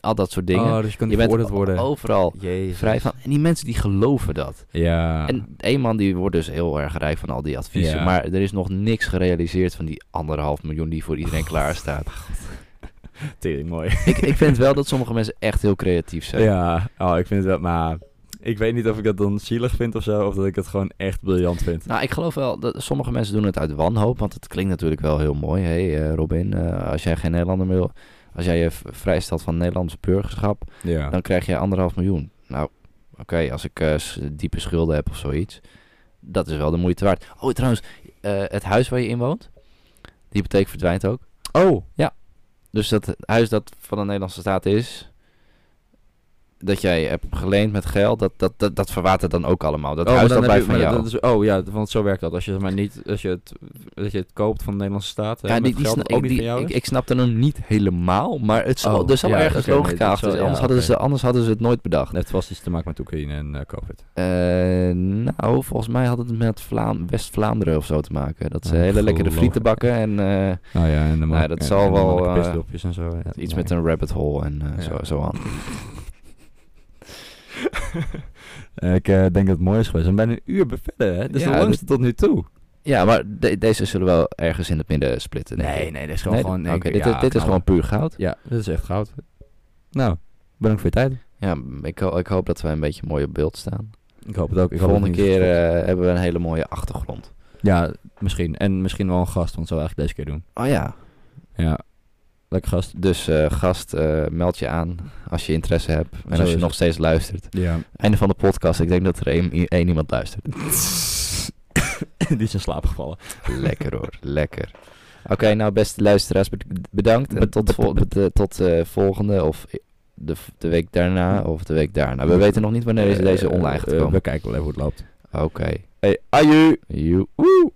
al dat soort dingen. Oh, dus je kan je niet bent veroordeeld worden. overal Jezus. vrij van. En die mensen die geloven dat. Ja. En één man die wordt dus heel erg rijk van al die adviezen. Ja. Maar er is nog niks gerealiseerd van die anderhalf miljoen die voor iedereen klaar staat. Tering mooi. ik, ik vind wel dat sommige mensen echt heel creatief zijn. Ja, oh, ik vind het wel, maar ik weet niet of ik dat dan zielig vind of zo, of dat ik het gewoon echt briljant vind. Nou, ik geloof wel dat sommige mensen doen het uit wanhoop. Want het klinkt natuurlijk wel heel mooi. Hé, hey, eh, Robin, eh, als jij geen Nederlander wil. Als jij je vrijstelt van Nederlandse burgerschap. Ja. dan krijg je anderhalf miljoen. Nou, oké, als ik eh, diepe schulden heb of zoiets, dat is wel de moeite waard. Oh, trouwens, eh, het huis waar je in woont, de hypotheek verdwijnt ook. Oh, Dus dat huis dat van de Nederlandse staat is, dat jij hebt geleend met geld, dat, dat, dat, dat verwatert dan ook allemaal. Dat oh, huis dat dan blijft van jou. maar dat is- oh ja, want zo werkt dat. Als je het maar niet, als je het, als je het koopt van de Nederlandse staat, ja, met die, die geld ik, die- jou ik, snapte hem niet helemaal, maar het zal, Oh, er zal ja, ergens logica achter zal- zitten. ja, anders, hadden ze, anders hadden ze het nooit bedacht. Het heeft vast iets te maken met Oekraïne en eh, COVID. Eh, nou, volgens mij had het met Vlaam West-Vlaanderen of zo te maken. Dat ze Oh, hele lekkere frieten bakken en eh, Nou ja, en de Nou, dat en- zal en wel, en zo. Iets met een rabbit hole en zo, zo aan. Ik eh, denk dat het mooi is geweest. We zijn bijna een uur verder, hè? Dus Ja, de langste tot nu toe. Ja, maar de- deze zullen wel ergens in het midden splitten. Nee, nee, dit is gewoon Nee, gewoon... Ik- dit, ja, is- dit is knallen. gewoon puur goud. Ja, dit is echt goud. Nou, bedankt voor je tijd. Ja, ik, ho- ik hoop dat wij een beetje mooi op beeld staan. Ik hoop het ook. Ik volgende dat keer is eh, hebben we een hele mooie achtergrond. Ja, misschien. En misschien wel een gast, want dat zou eigenlijk deze keer doen. Oh ja, Ja, lekker gast. dus eh, gast, eh, meld je aan als je interesse hebt. En Zo als je nog het. steeds luistert. Ja. Einde van de podcast. Ik denk dat er één, één iemand luistert. Die is in slaap gevallen. Lekker hoor, lekker. Oké, nou beste luisteraars, bed- bedankt. En tot, vol- bed- tot eh, volgende of de, de week daarna of de week daarna. We weten nog niet wanneer deze, deze online gaat komen. we kijken wel even hoe het loopt. Oké. Hey, aju! Joe. Woe.